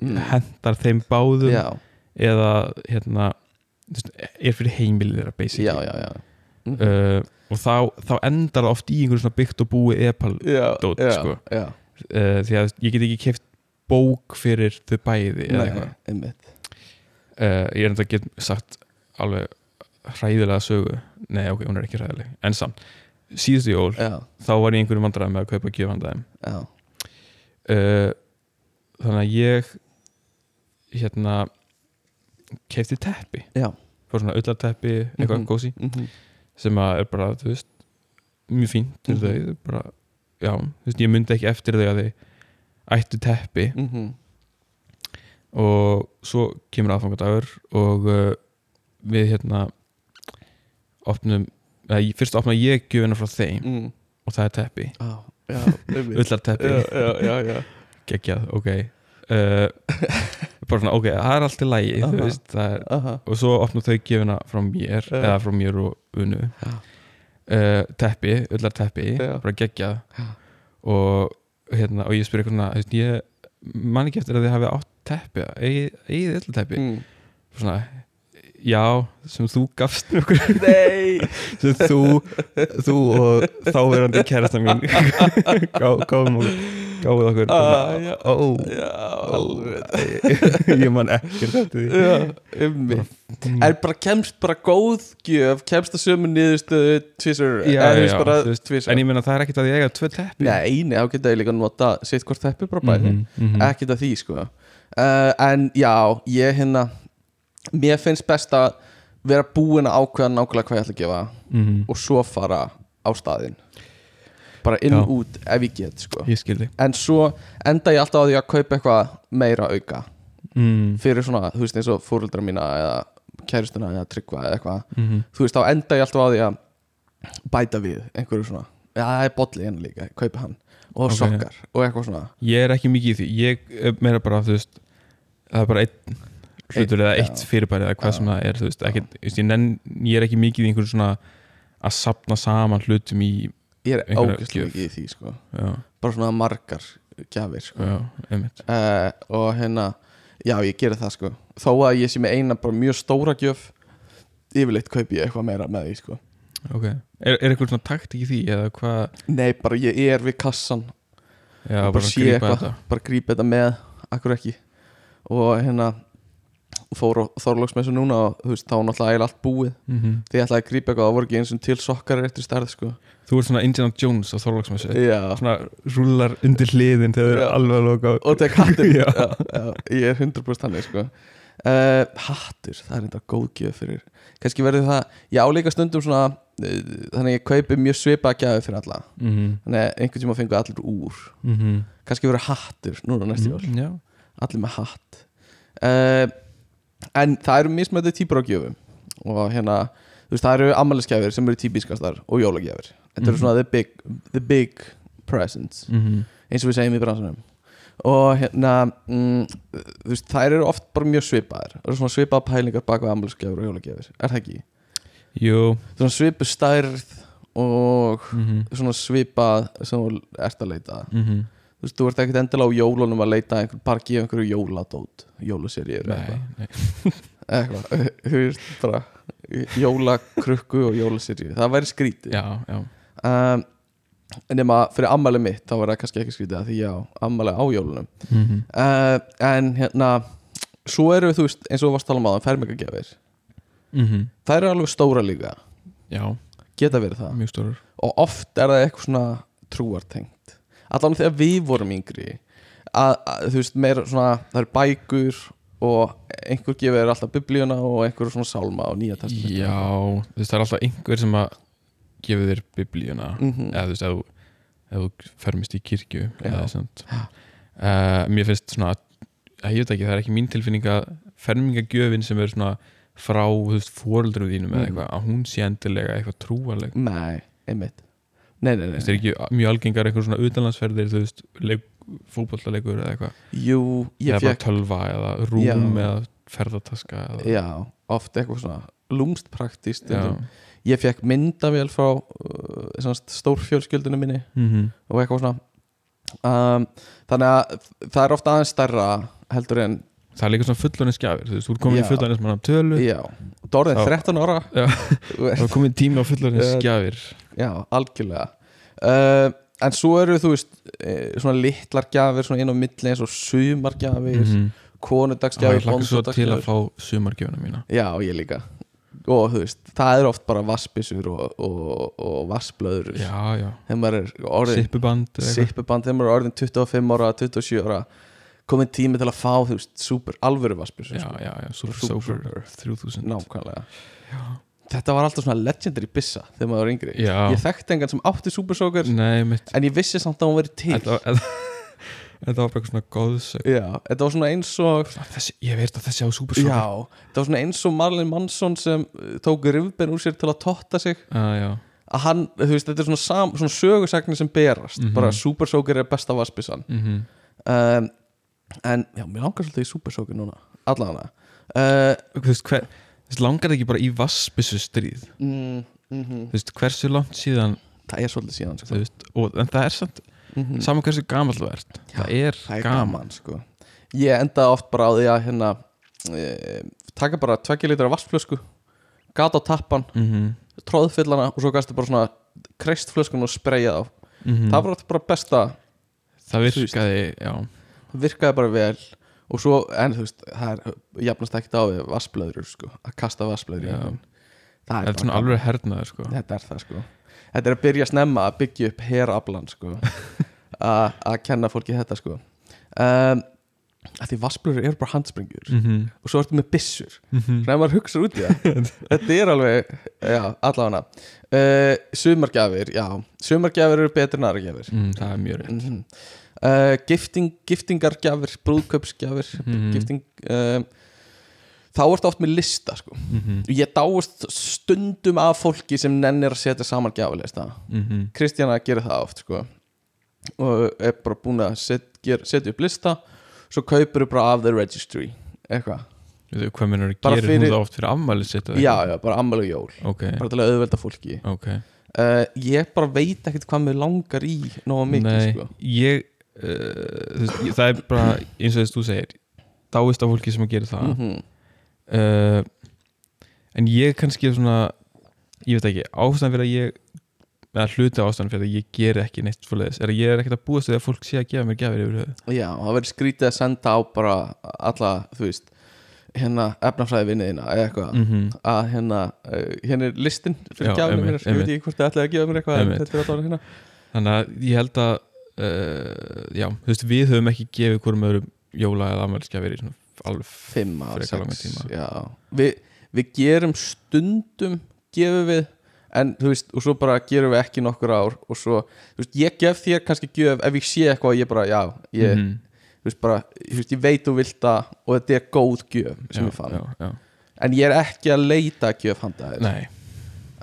mm, hendar þeim báðum eða hérna veist, er fyrir heimilið þeirra basically já mhm. uh, og þá, þá endar það oft í einhverjum svona byggt og búi epal já, dót, já, sko. uh, því að ég get ekki keft bók fyrir þau bæði nei, einmitt. Uh, ég er enda að get sagt alveg hræðilega sögu. Nei ok, hún er ekki hræðileg, en samt. Síðustu jól, já, þá var ég einhverjum vandræðum með að kaupa gjöfandæðum. Já, uh, þannig að ég hérna kefti teppi. Já. Fór svona öllarteppi, eitthvað Mhm. gósi mhm, sem að er bara, þú veist mjög fínt fyrir Mhm. þau bara, já, þú veist, ég myndi ekki eftir þau að þau ættu teppi. Mhm, og svo kemur aðfangadagur og uh, við hérna opnum, eða fyrst opna ég gjöfina frá þeim mm, og það er teppi, já, já, já, já. Geggjað, ok bara svona, ok, það er allt í lægi þú Aha. veist, er Aha, og svo opnum þau gjöfina frá mér Já. eða frá mér og unu uh, teppi, öllar teppi bara geggjað Já. og, hérna, og ég spyr eitthvað svona þú veist, ég man ekki eftir að þið hafi átt teppi eigið öllar teppi mm. svona, já, sem þú gafst nei. Sem þú, þú og þáverandi kærasta mín Gá- gáfum okkur gáfum okkur. Ah, já. ó, já, alveg. Ég man ekki eftir því. Já, einmitt. Er bara kemst bara góð gjöf kemst að sömu niðurstöðu tvisvar en ég meina það er ekkert að ég eiga tvö teppi. Nei, nei, þá geta ég líka nota sitt hvort teppi bara bæði. Mhm, mhm. ekkert að því sko. Uh, en já, ég hérna mér finnst best að vera búin að ákveða nákvæmlega hvað ég ætla að gefa Mhm. og svo fara á staðinn. Bara inn Já. út ef ég get sko. Ég en svo enda ég alltaf á því að kaupa eitthvað meira auka. Mm. fyrir svona, þú veist eins og fóruldra mína eða kæristuna eða tryggva eða eitthvað. Mm þú veist, þá enda ég alltaf á því að bæta við einhverju svona. Já, það er bolli hérna líka, kaupa hann. Og Ok. sokkar og eitthvað svona. Ég er ekki mikið í því. Ég meira bara, þú veist það er bara einn hlutur eða eitt fyrirbæri eða hvað sem það er veist, þú veist, ég, nenn, ég er ekki mikið í einhverju svona að sapna saman hlutum í ég er gjöf. mikið í því sko. bara svona margar gjafir sko. uh, og hérna já, ég gerir það sko. Þó að ég sé með eina bara mjög stóra gjöf yfirleitt kaupi ég eitthvað meira með því sko. Ok, er, er eitthvað svona takt í því eða hvað, nei, bara ég er við kassan. Já, bara, bara sé eitthvað bara grípa þetta með, akkur ekki. Og hérna fór á Þorlóksmessu núna og þú veist, þá var náttúrulega eiginlega allt búið. Mm því ég ætlaði að grípa eitthvað, það voru ekki eins og til sokkar eftir stærð sko. Þú ert svona Indiana Jones á Þorlagsmessu já, svona rúlar undir hliðin þegar þau eru alveg að loka og tek hattur Já. já, já, ég er 100% hannig sko. Uh, hattur, það er enda góð gjöf fyrir. Kannski verður það, ég áleika stundum svona uh, þannig að ég kaupi mjög svipa gjafi fyrir alla. Mm þannig að einhvern tíma fengu allir úr. -hmm. kannski verður hattur núna næstu jól. já, allir með hatt. Uh, en það eru mismöndið típur á gjöfum og hérna, þú veist, það eru ammælisgjafir sem eru típiskastar og jólagjafir þetta eru Mhm. svona the big, the big presents mm eins og við segjum í bransunum og hérna mm, þú veist, þær eru oft bara mjög svipaðar það eru svona svipaða pælingar baka ammælisgjafir og jólagjafir er það ekki? jú svona svipu stærð og mm svona svipað sem þú ert að leita. -hmm. Þú veist, þú ert ekkert endilega á jólunum að leita einhver, bara gefa einhverju jóladót jólaserjur eða nei, eitthvað. veist bara jólakrukku og jólaserju það væri skrítið. Já, já. Um, nema fyrir ammæli mitt þá var það kannski ekki skrítið að því já, ammæli á jólunum. Mm uh, en hérna svo eru þú veist, eins og þú varst að tala um aðan fermingagjafir, -hmm. það eru alveg stóra líka. Já, geta verið það. Og oft er það eitthvað svona trúartengt allan þegar við vorum yngri að, að þú veist, meira svona það eru bækur og einhver gefur alltaf biblíuna og einhver svona sálma og nýja testament Já, þú veist, það er alltaf einhver sem að gefa þér biblíuna Mhm. eða þú veist, ef ef þú fermist í kirkju eða svona uh, Mér finnst svona að ég veit ekki, það er ekki mín tilfinning að fermingagjöfin sem er svona frá, þú veist, fóreldrum þínum eða Mhm. eitthvað, að hún sé endilega eitthvað trúaleg Nei, einmitt Nei, nei, nei, veist, er ekki mjög algengar eitthvað svona utanlandsferðir, þú veist, leik, fótbollalegur eða eitthvað, Jú, ég eða bara fekk tölva eða rúm Já. eða ferðataska eða, Já, oft eitthvað svona lúmst praktist já. Ég fekk myndavél frá uh, stórfjölskyldinu minni Mm og eitthvað svona. Um, Þannig að það er ofta aðeins stærra heldur en það er líka svona fullorins gjafir þú veist, þú er komin Já. í fullorins mann tölu Já, Dorðin Þá- 13 ára. Já. Þú er komin tími á fullorins Eh, gjafir Já, algjörlega. Uh, En svo eru þú veist eh, svona litlar gjafir svona inn á milli eins og sumargjafir mm. Já, konudagsgjafir, ég hlakka svo til að fá sumargjöfuna mína. Já, ég líka. Og þú veist, það er oft bara vassbissur og, og, og vassblöður já, já, þegar maður er orðin sippuband sippuband, þegar maður er orðin 25 ára 27 ára, komin tími til að fá þú veist, super, alvöru vassbissur já, já, já, super sober Soaker. 3000 nákvæmlega þetta var alltaf svona legendary bissa þegar maður var yngri. Já. ég þekkti engan sem átti super soaker nei, mitt en ég vissi samt að hún verið til. Þetta, þetta, þetta var bara eitthvað svona góðsök já, þetta var svona eins og þessi, ég veit að þessi á já, þetta var svona eins og Marlon Mansson sem uh, tók rifben úr sér til að totta sig. Ah, já. að hann, þú veist, þetta er svona, sam, svona sögusagnir sem berast, Mhm. bara super soaker er besta vassbissan Mm um, en já, mér langar svolítið í super soaker núna allavega. Uh, þú veist, hver, veist, langar það ekki bara í vassbissu stríð? Mm, mm þú veist, hversu langt síðan það er svolítið síðan sko. veist, og, en það er samt mm saman hversu gamall þú ert. Það er, það er gaman, gaman sko. ég endaði oft bara á því að hérna, e, taka bara tveggja litra vassflösku gata á tappan, mm -hmm. tróðfyllana og svo gastu bara svona kreist flöskun og spreyja á Mhm. það var bara besta það virkaði, já. Það virkaði bara vel og svo, en þú veist, það er jafnast ekkert á við vassblöður sko, að kasta vassblöður einhvern. Það er er svona alveg hernaður sko. þetta er það sko. Þetta er að byrja snemma að byggja upp herablan sko. Að að kenna fólki þetta sko. Um, að því vassblöður eru bara handsprengjur. Mm -hmm. og svo ertu með byssur. Mm -hmm. Þegar maður hugsa út í það. Þetta er alveg, já, allavega. Uh, Sumargjafir, já. Sumargjafir eru betri en aðra gjafir. Mm, það er mjög reynd mm uh, gifting, Giftingargjafir, brúðkaupsgjafir Mhm. Gifting uh, Þá ertu oft með lista sko. mm -hmm. Ég dáist stundum af fólki sem nennir að setja saman gjafilista Mhm. Kristjana gerir það oft sko. og er bara búin að set, ger, setja upp lista svo kaupir þú bara af the registry eitthvað, hvað Bara gera fyrir- hún það oft fyrir eða já, já, bara ammæli og jól ok, bara til að auðvelda fólki ok uh, ég bara veit ekkert hvað mér langar í nóga mikið Nei, sko. ég, uh, það er bara eins og þess þú segir dáist af fólki sem að gera það. Mm uh, en ég kannski svona ég veit ekki, ástæðan fyrir að ég eða hluti ástæðan fyrir að ég ger ekki neitt svoleiðis, er að ég er ekkert að búast við að fólk sé að gefa mér gjafir yfir höfuð. Já, það verður skrítið að senda á bara alla, þú veist hérna efnafræði vinniðina eða eitthvað. Mm -hmm. að hérna, uh, hérna er listin fyrir einmitt, mér, ég veit ekki hvort þið ætlaði að gefa mér eitthvað þetta er alltaf hérna. Þannig að ég held að uh, já, þú veist, við höfum ekki gefið hverjum öðrum jóla eða ammælisgjafir í svona alveg fimm ár, Frekar langan sex, já. Við, við gerum stundum gefum við en þú veist, og svo bara gerum við ekki nokkur ár og svo, þú veist, ég gef þér kannski gjöf ef ég sé eitthvað, ég bara, já ég, Mhm. þú veist, bara, þú veist, ég veit þú vilt það og þetta er góð gjöf sem já, ég fann, já, já. en ég er ekki að leita að gjöf handa þér. Nei,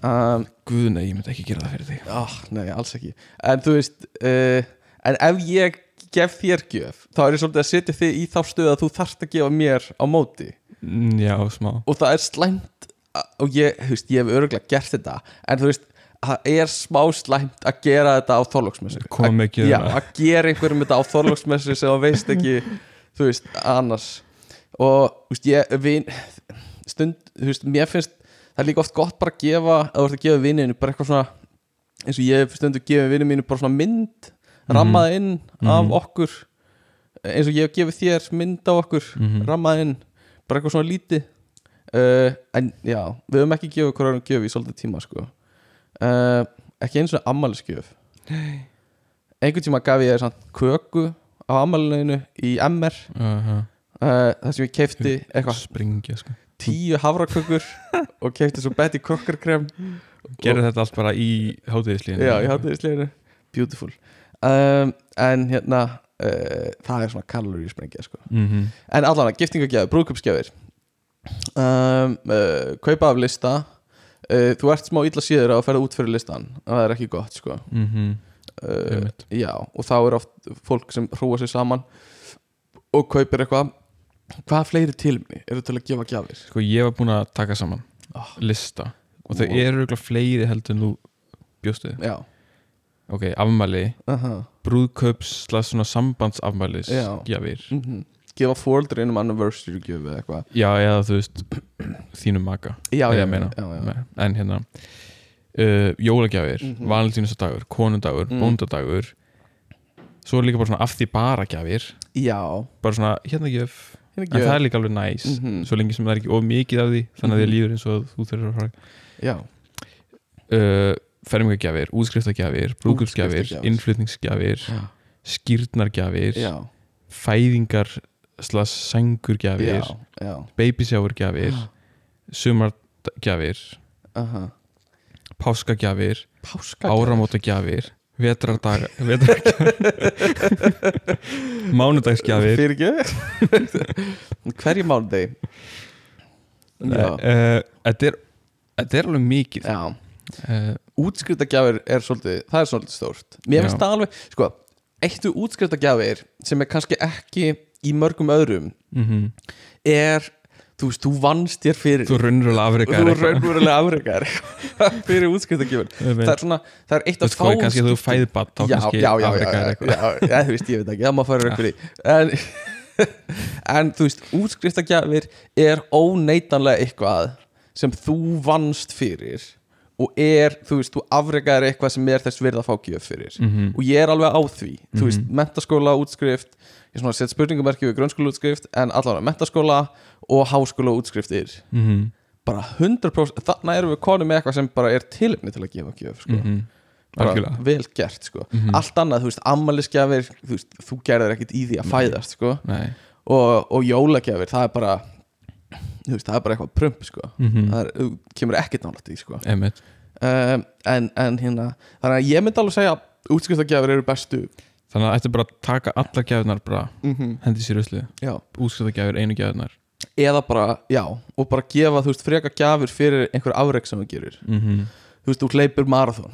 um, guð nei, ég myndi ekki gera það fyrir þig. Oh, nei, alls ekki. En þú veist, uh, en ef ég gef þér gjöf, þá er ég svolítið að setja þig í þá stöð að þú þarft að gefa mér á móti. Mm, Já, smá. Og það er slæmt að- og ég, þú veist, ég hef örgulega gert þetta en þú veist, það er smá slæmt að gera þetta á þorlóksmessu Koma með Að- Já, gjöfina. að gera einhverjum þetta á þorlóksmessu sem það veist ekki þú veist, annars. Og, þú veist, ég vin, stund, þú veist, mér finnst það er líka oft gott bara að gefa að þú ert að gefa vinninu bara eitthvað svona eins og ég stundu gefið vinninu mínu bara svona mynd rammaða inn af Mhm. okkur eins og ég hef gefið þér mynd af okkur Mhm. rammaða inn, bara eitthvað svona lítið. Uh, en já, við höfum ekki gefið hverjum gjöf í svolítið tíma sko. Uh, ekki eins og ammælisgjöf einhvern tíma gaf ég þér köku á ammælinu í MR uh uh, þar sem ég eitthvað Springja, sko. tíu havrakökur og keifti svo Betty Crocker krem Gerði þetta allt bara í hátíðislíðinu já, því sleginu beautiful um, en hérna uh, það er svona kaloríu sprengja sko. mm -hmm. en allan að giftingagjafir, brúðköpsgjafir um, uh, kaupa af lista uh, þú ert smá illa síður að ferða út fyrir listan og það er ekki gott sko. Mm -hmm. uh, já, og þá er oft fólk sem hrúa sig saman og kaupir eitthvað hvað fleiri tilmni eru til að gefa gjafir Sko, ég var búin að taka saman oh, lista og þau Wow. eru örugglega fleiri heldur en þú bjóstu við. já, Ok, afmæli, uh -huh. brúðkaups slags svona sambandsafmælis Já. gjafir mm gefa fóldri einum anniversary gjöf eða eitthvað já, eða þú veist þínum maka já, já, já, en hérna uh, jólagjafir, mm. -hmm. valentínussadagur konundagur, Mm. bóndadagur svo er líka bara svona af því bara gjafir já, bara svona hérna gjöf hérna en það er líka alveg næs Mhm. svo lengi sem það er ekki of mikið af því þannig að Mhm. þið líður eins og þú þurfur að fara já, uh, fermingagjafir, útskriftagjafir Útskriftargjafir. innflutningsgjafir já, skýrnargjafir já, fæðingar já, já. babysjáurgjafir sumargjafir aha. páskagjafir páska áramótagjafir vetrardaga mánudagsgjafir. Hverju mánudegi já, uh, þetta er er alveg mikið. Uh, útskriftagjafir er svolítið það er svolítið stórt. Mér finnst það alveg, sko eittu útskriftagjafir sem er kannski ekki í mörgum öðrum mm er, þú veist, þú vannst þér fyrir þú raunverulega afreikar þú raunverulega afreikar fyrir útskriftagjafir. Það er svona, það er eitt af hvað, kannski þú fæði batt þá kannski já, já, já, afreikar já, eitthvað. já, já, þú veist, ég veit ekki, það má fara ykkur í en, en þú veist, útskriftagjafir er óneitanlega eitthvað sem þú vannst fyrir og er, þú veist, þú afreikaðir eitthvað sem er þess virð að fá gjöf fyrir Mhm. og ég er alveg á því, þú veist, Mhm. mentaskóla útskrift ég svona set spurningamerki við grunnskóla útskrift en allavega mentaskóla og háskóla útskriftir Mhm, bara 100% þarna erum við konum með eitthvað sem bara er tilefni til að gefa gjöf sko. mhm. bara vel gert sko. Mhm. allt annað, þú veist, ammælisgjafir þú, veist, þú gerðir ekkit í því að fæðast sko. Nei. og, og jólagjafir það er bara þú veist, það er bara eitthvað prump sko. Mhm. það er, kemur ekkit nálægt í sko. Um, en, en hérna þannig að ég myndi alveg segja að útskriftagjafir eru bestu þannig að þetta er bara að taka allar gæðunar bara mm -hmm. hendi sér uslu já útskrifagjafir, einu gæðunar eða bara, já, og bara gefa þú veist, freka gjafir fyrir einhver afreg sem þú gerir mm -hmm. þú veist, þú hleypir marathon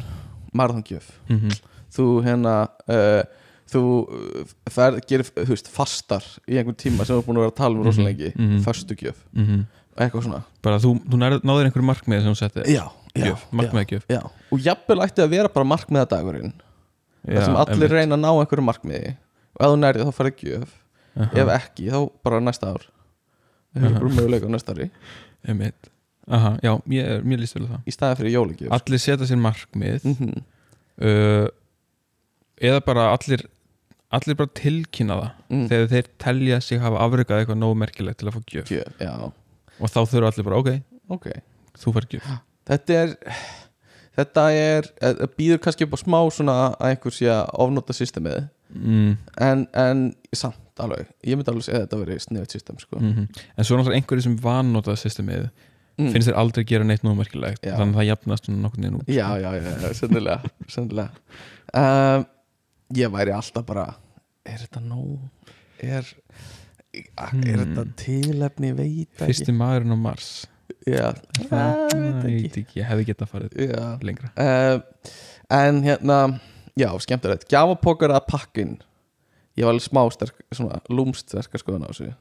marathongjöf, Mm -hmm. þú hérna uh, þú uh, fer, gerir, þú veist, fastar í einhvern tíma sem þú er búin að vera að tala um rosalega lengi. Mhm. fastugjöf, Mhm. eitthvað svona. Bara þú, þú náður einhverju markmið sem þú setti já, já, gjöf, markmiðagjöf já, og jafnvel ætti að vera bara markmiðadagurinn. Þar sem allir reyna að ná einhverju markmiði. Og ef þú nærið þá farið gjöf. Aha, ef ekki, þá bara næsta ár. Það er bara möguleika næsta ári. Einmitt. Aha, já, mér, mér líst vel það. Í staði fyrir jólagjöf. Allir setja sér markmið. Mm -hmm. uh, eða bara allir allir bara tilkynna það mm. þegar þeir telja sig hafa afrekað eitthvað nógu merkilegt til að fá gjöf gjöf, já, og þá þurfa allir bara, ok, ok þú fær gjöf þetta er þetta er, eh, býður kannski upp á smá svona að einhver sé að ofnota systemið mm, en, en samt alveg, ég myndi alveg segja að þetta veri sniðut system sko. mm en svo er náttúrulega einhverju sem vannótað systemið mm. finnst þeir aldrei gera neitt nógu merkilegt Já. þannig að það jafnast nokkur neginn út já, já, já, já, sennilega, sennilega. Um, ég væri alltaf bara er þetta nóg? Er, er Hmm. þetta tilefni, veit ekki. Fyrsti maðurinn á Mars. Já, það, veit ekki. ég hefði getað farið já. lengra. Uh, en hérna já, skemmtilegt, gjafapokar að pakkin ég var alveg smá sterk svona lúmst sterkar skoðan á þessu.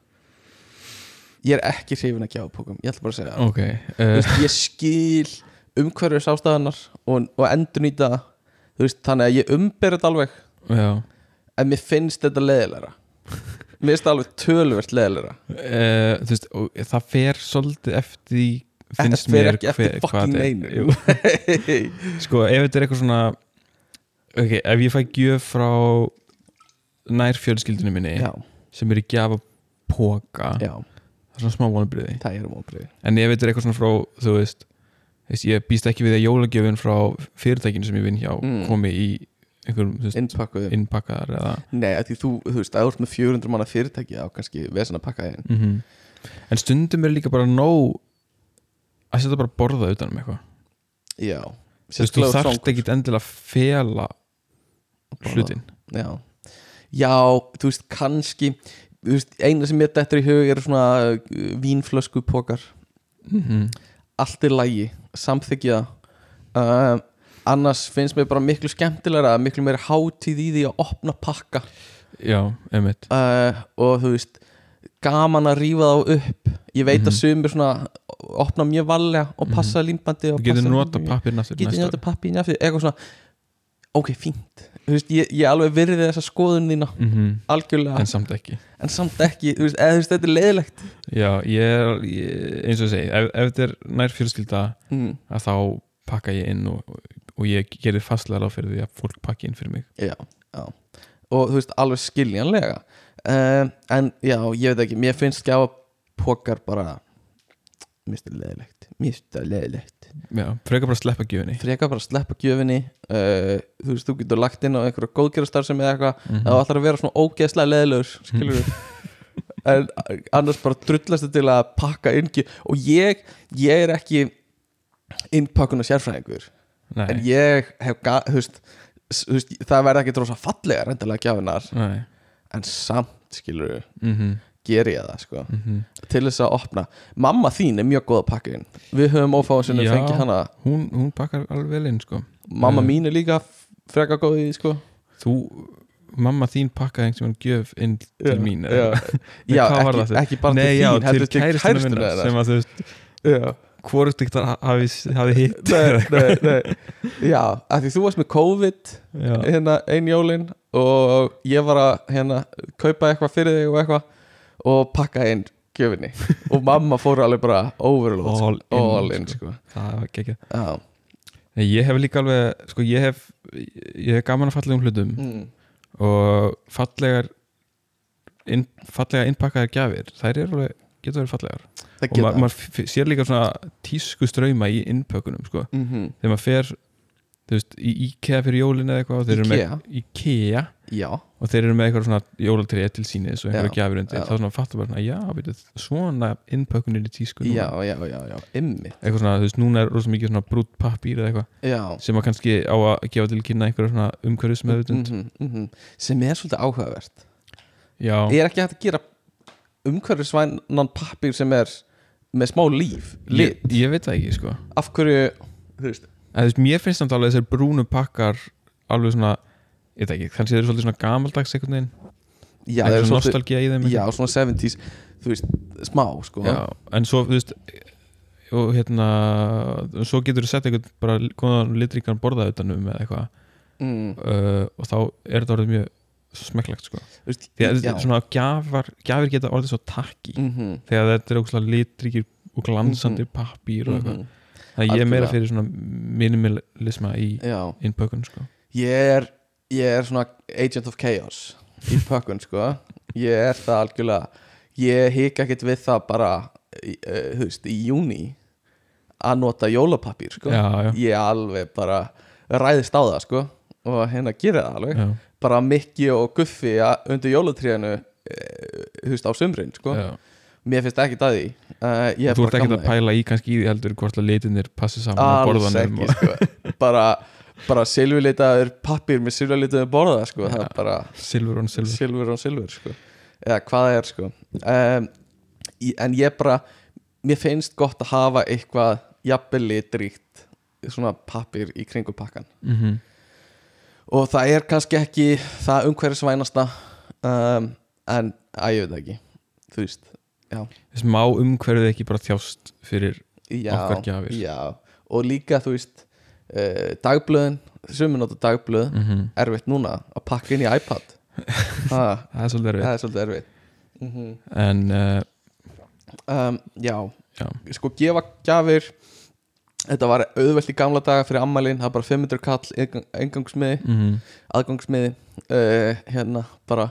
Ég er ekki hrifin að gjafapokum ég ætla bara að segja það. Ok, Þú uh, ég skil umhverfis ástæðanar og, og endur nýta þannig að ég umber þetta alveg já. En mér finnst þetta leðilega mér finnst þetta alveg töluvert leðilega uh, þú veist, það fer svolítið eftir því finnst mér ekki eftir hver- er. neinu. Jú. sko, ef þetta er eitthvað svona ok, ef ég fæ gjöf frá nær fjölskyldinu minni já, sem er í gjafa póka já, það er svona smá óbrið en ef þetta er eitthvað svona frá, þú veist ég býst ekki við að jólagjöfin frá fyrirtækinu sem ég vinn hjá Mm. komi í einhverjum, innpakkaðar eða Nei, því þú, þú veist, að þú ert með 400 manna fyrirtæki á kannski vesen að pakka inn. Mm en stundum er líka bara nóg að setja bara borða utan um eitthvað. Já þú veist, þú þarft ekki endilega að fela hlutin Já, já þú veist, kannski þú veist, eina sem ég dettur í hug er svona uh, vínflösku pokar mm allt er lægi, samþykja uh, annars finnst mér bara miklu skemmtilega miklu meira hátíð í því að opna pakka. Já, einmitt. Uh, og þú veist gaman að rífa þá upp. Ég veit Mhm. að sumir svona opna mjög valega og passa mm límbandi og getur nota límbandi. pappir næstur getur nota pappin aftur eitthvað svona ok, fínt. Veist, ég, ég alveg virði þessa skoðun þína. Mm algjörlega, en en, samt ekki. Samt ekki. Veist, eða veist, þetta er leiðilegt Já, ég er, ég, eins og ég segi ef, ef þetta er nær fjölskylda mm. að þá pakka ég inn og, og ég gerir fastlega ráð fyrir því að fólk pakki inn fyrir mig. Já, já. Og þú veist, alveg skiljanlega. Um, en já, ég veit ekki mér finnst gjafapokar bara finnst það leiðilegt. Já, frekar bara að sleppa gjöfinni. Frekar bara að sleppa gjöfinni uh, þú veist, þú getur lagt inn á einhverja góðgerastar sem eða eitthvað mm það ætlar að vera svona ógeðslega leðilegur skilur við en annars bara drullast til að pakka inn og ég, ég er ekki innpakkun og sérfræðingur Nei, en ég hef, þú veist það verða ekki drósa fallega reyndalega gjafinar nei. En samt skilur mm ger ég það sko. -hmm. til þess að opna, mamma þín er mjög góð að pakka inn við höfum ófáðan sinni Já. fengið hana. hún, hún pakkar alveg vel inn sko. Mamma Eh. mín er líka freka góð í því sko. Þú, mamma þín pakkaði einhvern veginn gjöf inn til Já, mín já, já ekki, ekki bara Nei, til já, þín heldur til hennar. sem að þú veist, Já. Hvort ykkur hafi, hitt nei, nei, nei. Já, af því þú varst með COVID Já, hérna ein jólin og ég var að hérna kaupa eitthvað fyrir þig og eitthvað og pakka inn gjöfinni og mamma fór alveg bara overload sko. All in, all in sko. sko. það var ekki. Nei, ég hef líka alveg, sko ég hef ég hef gaman að fallegum hlutum Mm. og fallegar inn, fallega innpakkaðar gjafir þær eru alveg, getur verið fallegar. Það og ma geta maður f- sér líka svona tísku ströyma í innpökunum sko. mm -hmm. þegar maður fer veist, í IKEA fyrir jólin eða eitthvað eru með, IKEA? Og þeir eru með eitthvað svona jólatrið til já. þá svona fattur bara, svona, já, veitu, svona innpökunin í tísku já, já, já, já, ymmi eitthvað svona, þú veist, núna er rosa mikið svona brútt pappír eða eitthvað sem að kannski á að gefa til kynna einhverja svona umhverfismeðutund mm -hmm, sem er svolítið áhugavert. Já, Er ekki hægt að gera umhverfisvænan pappir sem er með smá líf, ég, lit. ég veit það ekki sko. Af hverju, þú veist en veist, mér finnst samt alveg þessir brúnu pakkar alveg svona, ég veit ekki kannski þeir eru svolítið svona gamaldags einhvern veginn. Já, Eitthvað það er svona nostalgía í þeim Já, svona 70s, þú veist, smá sko. Já, en svo, þú veist og hérna svo getur þú sett einhvern bara góðan litríkan borða utanum eða eitthvað. Mm, uh, og þá er þetta orðið mjög smekklegt sko. Já. þetta svona gjafar, gjafir geta orðið svo takki Mhm, þegar þetta er ógustlega litríkir og glansandi pappír og eitthvað. Mhm. þannig að ég er meira fyrir svona minimalisma í innpökun sko. Ég er ég er svona agent of chaos í pökkun sko. Ég er það algjörlega. Ég hika ekkert við það bara uh, þú veist, í júni að nota jólapappír sko. Já, já, ég alveg bara ræðist á það sko og hérna gera það alveg. Já, bara mikki og guffi undir jólatríðinu uh, þú veist á sumrin sko. Mér finnst ekki það því. Uh, þú ert ekki að pæla í kannski í því heldur hvort að litinir passi saman á borðanum ekki sko. Bara, bara silfurlitaður pappir með silfurlitaður borða sko. Er bara og silfur on silfur. Silfur on silfur sko. Eða hvað það er sko. Um, í- en ég bara mér finnst gott að hafa eitthvað jafnvel litríkt svona pappir í kringum pakkan. Mm og það er kannski ekki það umhverfisvænasta um, en að ég veit það ekki þú veist já, þess má umhverfið ekki bara þjást fyrir já, Okkar gjafir. já. og líka þú veist uh, dagblöðin, sumir nota dagblöð mm erfitt núna að pakka inn í iPad. Ha, það er svolítið erfið það er svolítið erfitt. Mm en uh, um, já, já, sko gefa gjafir þetta var auðvelt í gamla daga fyrir ammælin, það er bara 500 kall eingangsmiði, mm aðgangsmiði. Uh, hérna bara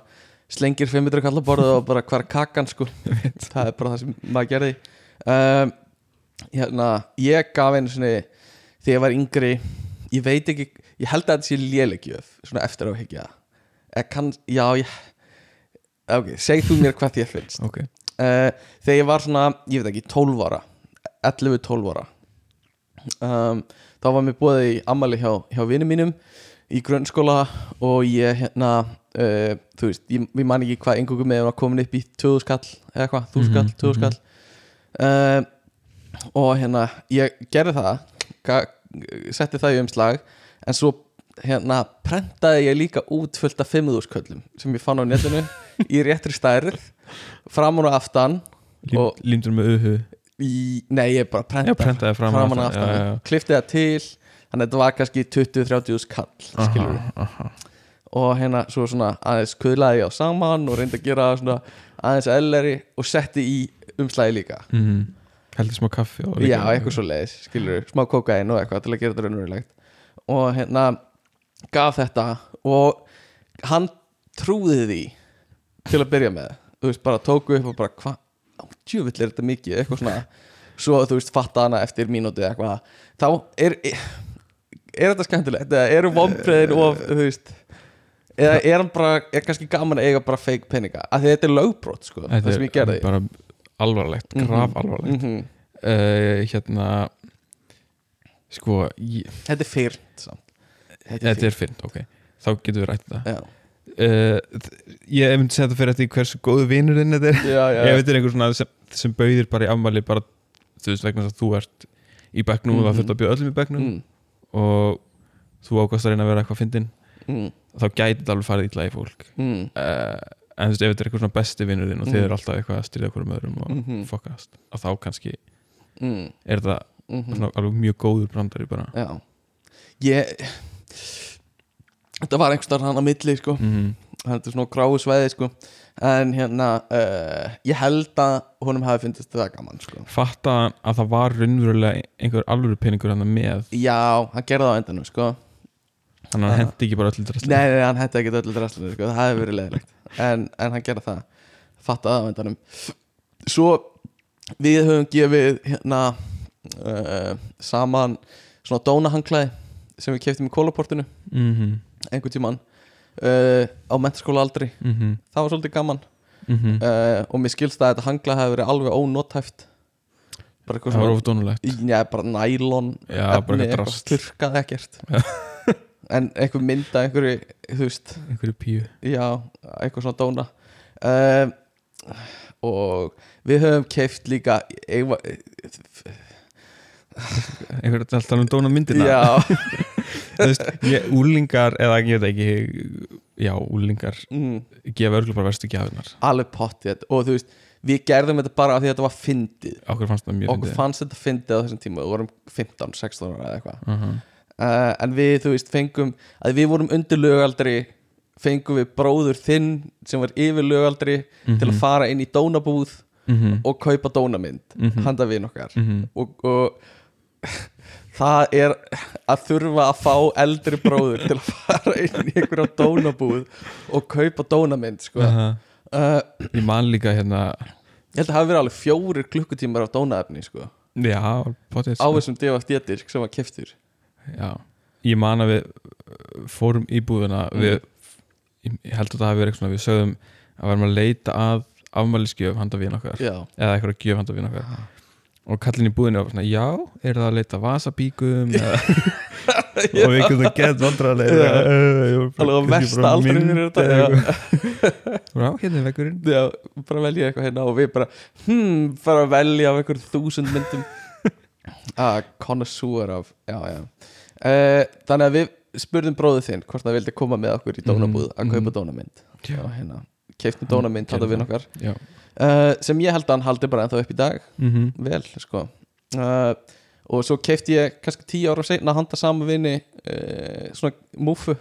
slengir 500 kall að borða og bara hver er kakan sko. Það er bara það sem maður gerði. Um, hérna, ég gaf einu svona þegar ég var yngri ég veit ekki, ég held að þetta sé léleggjöf svona eftir á higgja kann, já, ég ok, seg þú mér hvað þér finnst. Ok. Uh, þegar ég var svona, ég veit ekki, 12 ára 11-12 ára um, þá var mér búið í ammali hjá, hjá vinum mínum í grunnskóla og ég hérna uh, þú veist, ég, ég man ekki hvað engungum með var komin upp í 2000 skall eða hvað, 1000 skall, Mhm, 2000 skall uh, og hérna ég gerði það setti það í umslag en svo hérna prentaði ég líka út fullt af 5000 köllum sem ég fann á netinu í réttri stærð fram og aftan límdur með uhu í, nei ég bara prenta já, prentaði fram framan og og aftan, já, já, klippti það til þannig að þetta var kannski 20-30 skall aha, aha. og hérna svo svona aðeins kuðlaði ég á saman og reyndi að gera svona aðeins elleri og setti í umslæði líka. Mhm. heldur smá kaffi og já, eitthvað svo leiðis, skilur smá kókain og eitthvað til að gera þetta raunverulegt. Og hérna gaf þetta og hann trúði því til að byrja með. Þú veist, bara tóku upp og bara hvað, djúvill er þetta mikið eitthvað svona, svo þú veist, fatta hana eftir mínúti eða eitthvað, þá er er þetta skemmtilegt? Eða eru vombriðin of, þú veist eða er hann bara, er kannski gaman að eiga bara fake peninga, af því þetta er lögbrot sko, Þetta það sem ég gerði. er bara alvarlegt, Mhm. graf alvarlegt. Mhm. uh, hérna sko ég, þetta er fyrnt samt. Þetta er fyrnt, ok. Þá getum við rætt það. Já, uh, ég myndi segja þetta fyrir eftir hversu góðu vinurinn þetta er. Já, já, ef þetta er einhver svona sem, sem bauðir bara í afmæli bara, þú veist, vegna að þú ert í bekknum og Mhm. það þurft að bjóða öllum í bekknum mm, og þú ákvæmst að reyna að vera eitthvað fyndin mm, þá gæti þetta alveg farið illa í fólk. Mm, uh, en þú veist, ef þetta er eitthvað svona besti vinurinn og Mm. þið eru alltaf eitthvað að styrja okkur um öðrum og Mhm. fokast, að þá kannski mm, er þetta mm, svona alveg mjög góður brandari bara. Já. Ég þetta var einhvers staðar hann að milli sko. Mm þetta er svona gráu sveiði sko. En hérna uh, ég held að honum hafi fyndist það gaman sko. Fatta að það var raunverulega einhver alvöru peningur hann með. Já, hann gerði það á endanum sko. Þannig að hann hendi ekki bara öll í drasli. Nei, nei, hann hætti ekki öllu drastlunni sko. Það hefði verið leðilegt en, en hann gerði það. Fatta það á endanum. Svo við höfum gefið hérna uh, saman svona dónahanglaði sem við keftum í kólaportinu. Mm -hmm. Einhvern tímann uh, á mentaskóla aldrei Mm -hmm. það var svolítið gaman. Mm uh, og mér skilst að þetta hangla hefði verið alveg ónótæft bara eitthvað það var svona ofdónulegt já, bara nælon Já, bara eitthvað eitthvað drast. slurkað ekkert. En einhver mynda einhverju, þú veist. Einhverju píu. Já, eitthvað svona dóna. Uh, og við höfum keift líka eigva, einhverju alltaf um dóna myndina. Já, þú veist, ég, úlingar eða ég veit ekki já, úlingar mm, gefa örgulega bara verstu gjafinnar alveg pottið og þú veist, við gerðum þetta bara af því að þetta var fyndið. Okkur fannst það mjög okkur fannst þetta fyndið á þessum tíma. Við vorum 15, 16 ára eða eitthvað. Uh -huh. uh, en við, þú veist, fengum að við vorum undir lögaldri fengum við bróður þinn sem var yfir lögaldri til að fara inn í dónabúð mm -hmm. og kaupa dónamynd Mhm. handa við okkar. Mm -hmm. og, og það er að þurfa að fá eldri bróður til að fara inn í einhverja dónabúð og kaupa dónamynd sko. uh, ég man líka hérna ég held að það hafi verið alveg fjórir klukkutímar af dónaefni sko, já, potið á þessum DFD-disk sem var keftur já, ég man að við uh, fórum í búðina Mm. við, ég held að það hafi verið eitthvað við sögðum að verðum að leita að afmælisgjöf handa við okkar. Já, eða eitthvað gjöf handa við okkar og kallin í búðinu var svona, já, er það að leita vasabíkum? Eða og við veginn gett vandræðlega alveg á versta aldrei fyrir þetta já. hérna er vekkurinn já, bara velja eitthvað hérna og við bara hmm, bara að velja af einhver þúsund myndum. Að connoisseur af já, já. Uh, þannig að við spurðum bróðu þinn hvort það vildi koma með okkur í dónabúð að kaupa Mhm. dónamynd. Já. og hérna, keiftum dónamynd handa við það. okkar já, uh, sem ég held að hann haldi bara ennþá upp í dag. Mm vel, sko. Uh, og svo keifti ég kannski tíu ára seinna handa saman vini uh, svona múfu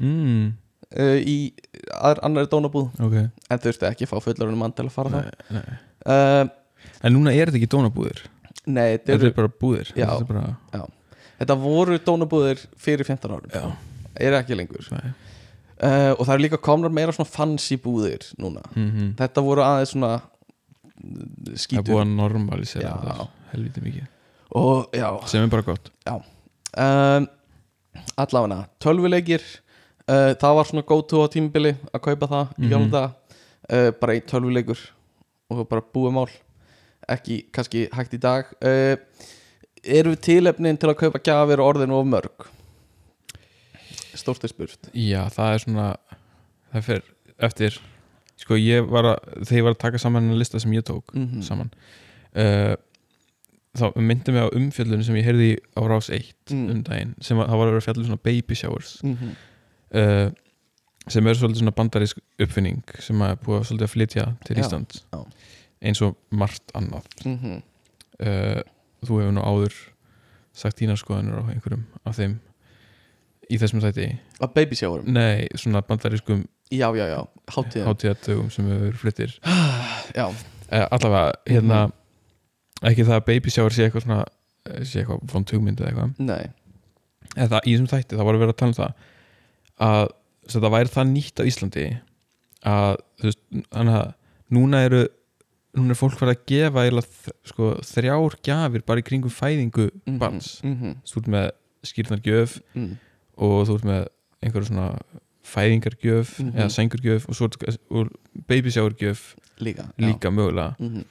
mm. í annari dónabúð. Ok. En þurfti ekki að fá fullorinn mann til að fara nei, nei. það uh, en núna er þetta ekki dónabúðir? Nei, þetta eru er bara búðir. Já. Þetta bara, Þetta voru dónabúðir fyrir 15 árum. Já, Er ekki lengur. Nei. Uh, Og það eru líka komnar meira svona fancy búðir núna. Mm Þetta voru aðeins svona það er Skítur. búið að normalisera þetta helviti mikið. Og sem er bara gott. Um, Allavega Tölvuleikir uh, Það var svona go to á tímabili Að kaupa það mm. -hmm. uh, Bara einn tölvuleikur Og bara búið mál. Ekki kannski hægt í dag. Eru við tilefnin til að kaupa gjafir og orðinu of mörg? Stórt er spurt já, það er svona það fer eftir sko ég var að, þegar ég var að taka saman en lista sem ég tók Mhm. saman uh, þá myndi mig á umfjöllunum sem ég heyrði á rás 1 Mm. um daginn sem var, það var að vera fjallun svona baby showers mm -hmm. uh, sem er svolítið svona bandarísk uppfinning sem að búið svolítið að flytja til Já, Ísland já. eins og margt annað Mm -hmm. uh, þú hefur nú áður sagt þínar skoðanir á einhverjum af þeim í þessum þætti að baby showerum nei, svona bandarískum já, já, já, hátíðum hátíðatögum sem hefur fluttir. Já, eh, allavega, hérna Mhm. ekki það að baby shower sé eitthvað svona eh, sé eitthvað von tugmynd eða eitthvað? Nei. Eða það, í þessum þætti, það var að vera að tala um það að það væri það nýtt á Íslandi að þú veist, þannig að núna eru núna er fólk farið að gefa þ- sko, þrjár gjafir bara í kringum fæðingu Mhm, barns. mhm, þú ert með skýrnargjöf mm, og þú ert með einhverju svona fæðingargjöf Mhm. eða sengurgjöf og, og babyshowergjöf líka líka mögulega Mhm.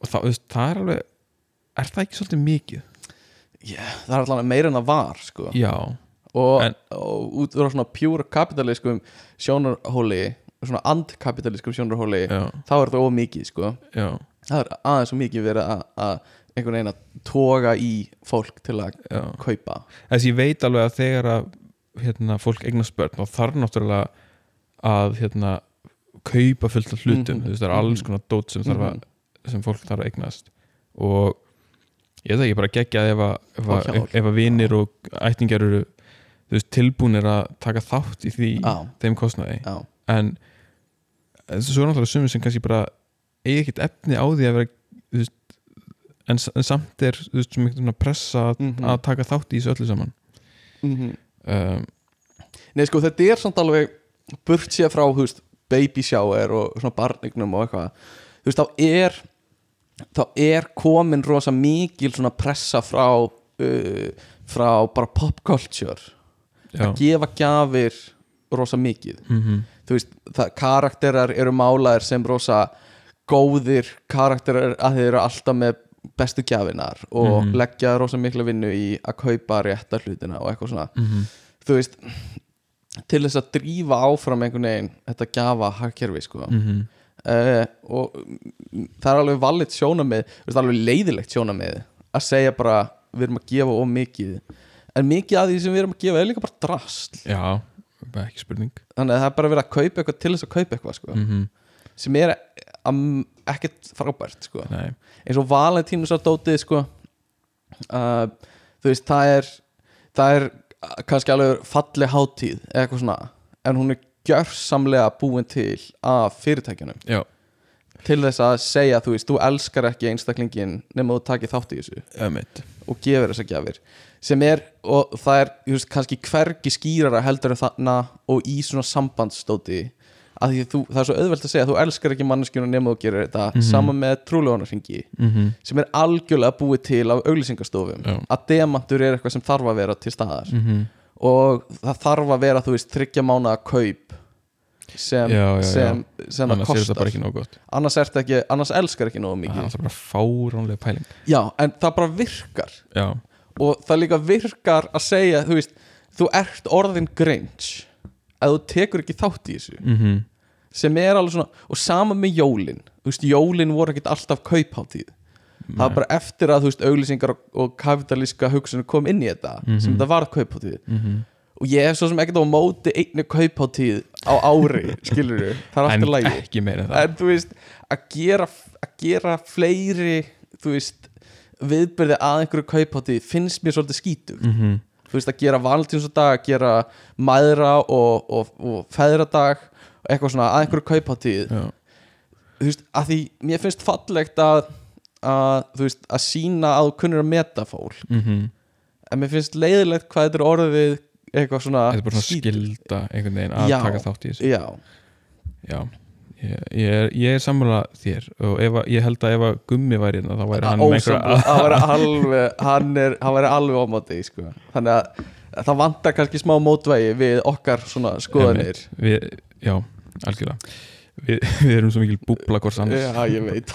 og það, það er alveg er það ekki svolítið mikið? yeah, það er allavega meira en það var sko. Já, og, En- og út frá svona pjúra kapitalískum sjónarhóli svona andkapitalískum sjónarhóli já, þá er það ómikið sko. Það er aðeins svo mikið verið að- að einhvern veginn að toga í fólk til að já kaupa þess ég veit alveg að þegar að hérna, fólk eignast börn þá þarf náttúrulega að hérna, kaupa fullt af hlutum Mhm. þú veist það er alls Mhm. konar dót sem, þarf að, Mhm. sem fólk þarf að eignast og ég veit ekki bara geggja ef að, ef Og að, ef, að vinir og ættingjar eru veist, tilbúnir að taka þátt í því Já. þeim kostnaði já, en svo er náttúrulega sumir sem kannski bara eigi ekkert efni á því að vera veist, en, en samt er veist, sem einhvern veginn að pressa Mhm. að taka þátt í þessu öllu saman. Mhm. Um, Nei sko þetta er samt alveg burt sér frá veist, baby shower og svona barnignum og eitthvað. Þú veist þá er þá er komin rosa mikil svona pressa frá uh, frá bara pop culture já, að gefa gjafir rosa mikið. Mm þú veist það, karakterar eru málaðir sem rosa góðir karakterar að þeir eru alltaf með bestu gjafinar og Mhm. leggja rosa mikla vinnu í að kaupa rétta hlutina og eitthvað svona. -hmm. þú veist til þess að drífa áfram einhvern veginn þetta gjafa hagkerfi sko. Mm -hmm. uh, og mm, það er alveg valið sjónamið þú veist, alveg leiðilegt sjónamið að segja bara við erum að gefa of mikið. En mikið af því sem við erum að gefa er líka bara drast já, ekki spurning. Þannig að það er bara verið að kaupa eitthvað til þess að kaupa eitthvað sko. Mm sem er am, ekkert frábært sko. Eins og Valentínus á dótið sko uh, þú veist það er það er kannski alveg falleg hátíð eða eitthvað svona en hún er gjörsamlega búin til af fyrirtækjunum. Já, til þess að segja þú veist, þú elskar ekki einstaklingin nema þú takir þátt í þessu. Ömmit og gefur þessa gjafir. Sem er, og það er veist, kannski hvergi skýrara heldur en þarna og í svona sambandstóti að því þú, það er svo auðvelt að segja þú elskar ekki manneskjuna nema þú gerir þetta Mhm. sama með trúlegonarhingi mm -hmm. sem er algjörlega búið til af auglýsingastofum Já. að demantur er eitthvað sem þarf að vera til staðar. Mm og það þarf að vera, þú veist, þryggja mánuða kaup sem, Já, já, sem, sem það annars er þetta bara ekki nóg gott. Annars, ekki, annars elskar ekki nógu það mikið er alltaf bara fáránlega pæling. Já, en það bara virkar. Já, og það líka virkar að segja þú veist, þú ert orðin grinch að þú tekur ekki þátt í þessu. Mm sem er alveg svona, og sama með jólin. Þú veist, jólin voru ekkert alltaf kaupháttíð það var bara eftir að þú veist auglýsingar og, og kapitalíska hugsunum kom inn í þetta sem Mhm. þetta var kaupháttíð -hmm. og ég hef svo sem ekkert á móti einni kaupháttíð á ári skilur þú, það er alltaf lægi ekki meira það. En þú veist, að gera að gera fleiri þú veist, viðbyrði að einhverju kaupháttíð finnst mér svolítið skítugt. Mm -hmm. þú veist að gera valentínsdag að gera mæðra og, og, og feðradag eitthvað svona að einhverju kaupáttíð já, þú veist að því mér finnst fallegt að, að þú veist að sína að þú kunnur að meta fólk. Mm en mér finnst leiðilegt hvað þetta er orðið eitthvað svona þetta er bara svona skítugt. skilda einhvern veginn að Já. taka þátt í þessu. Já, já, ég, ég er, er sammála þér. Og ef, ég held að ef að gummi væri hérna þá væri hann hann, er, hann væri alveg ómáti sko. þannig að það vantar kannski smá mótvægi við okkar svona skoðanir. Við, já, algjörlega. Við, við erum svo mikil búbla hvort annars. Já, ég veit.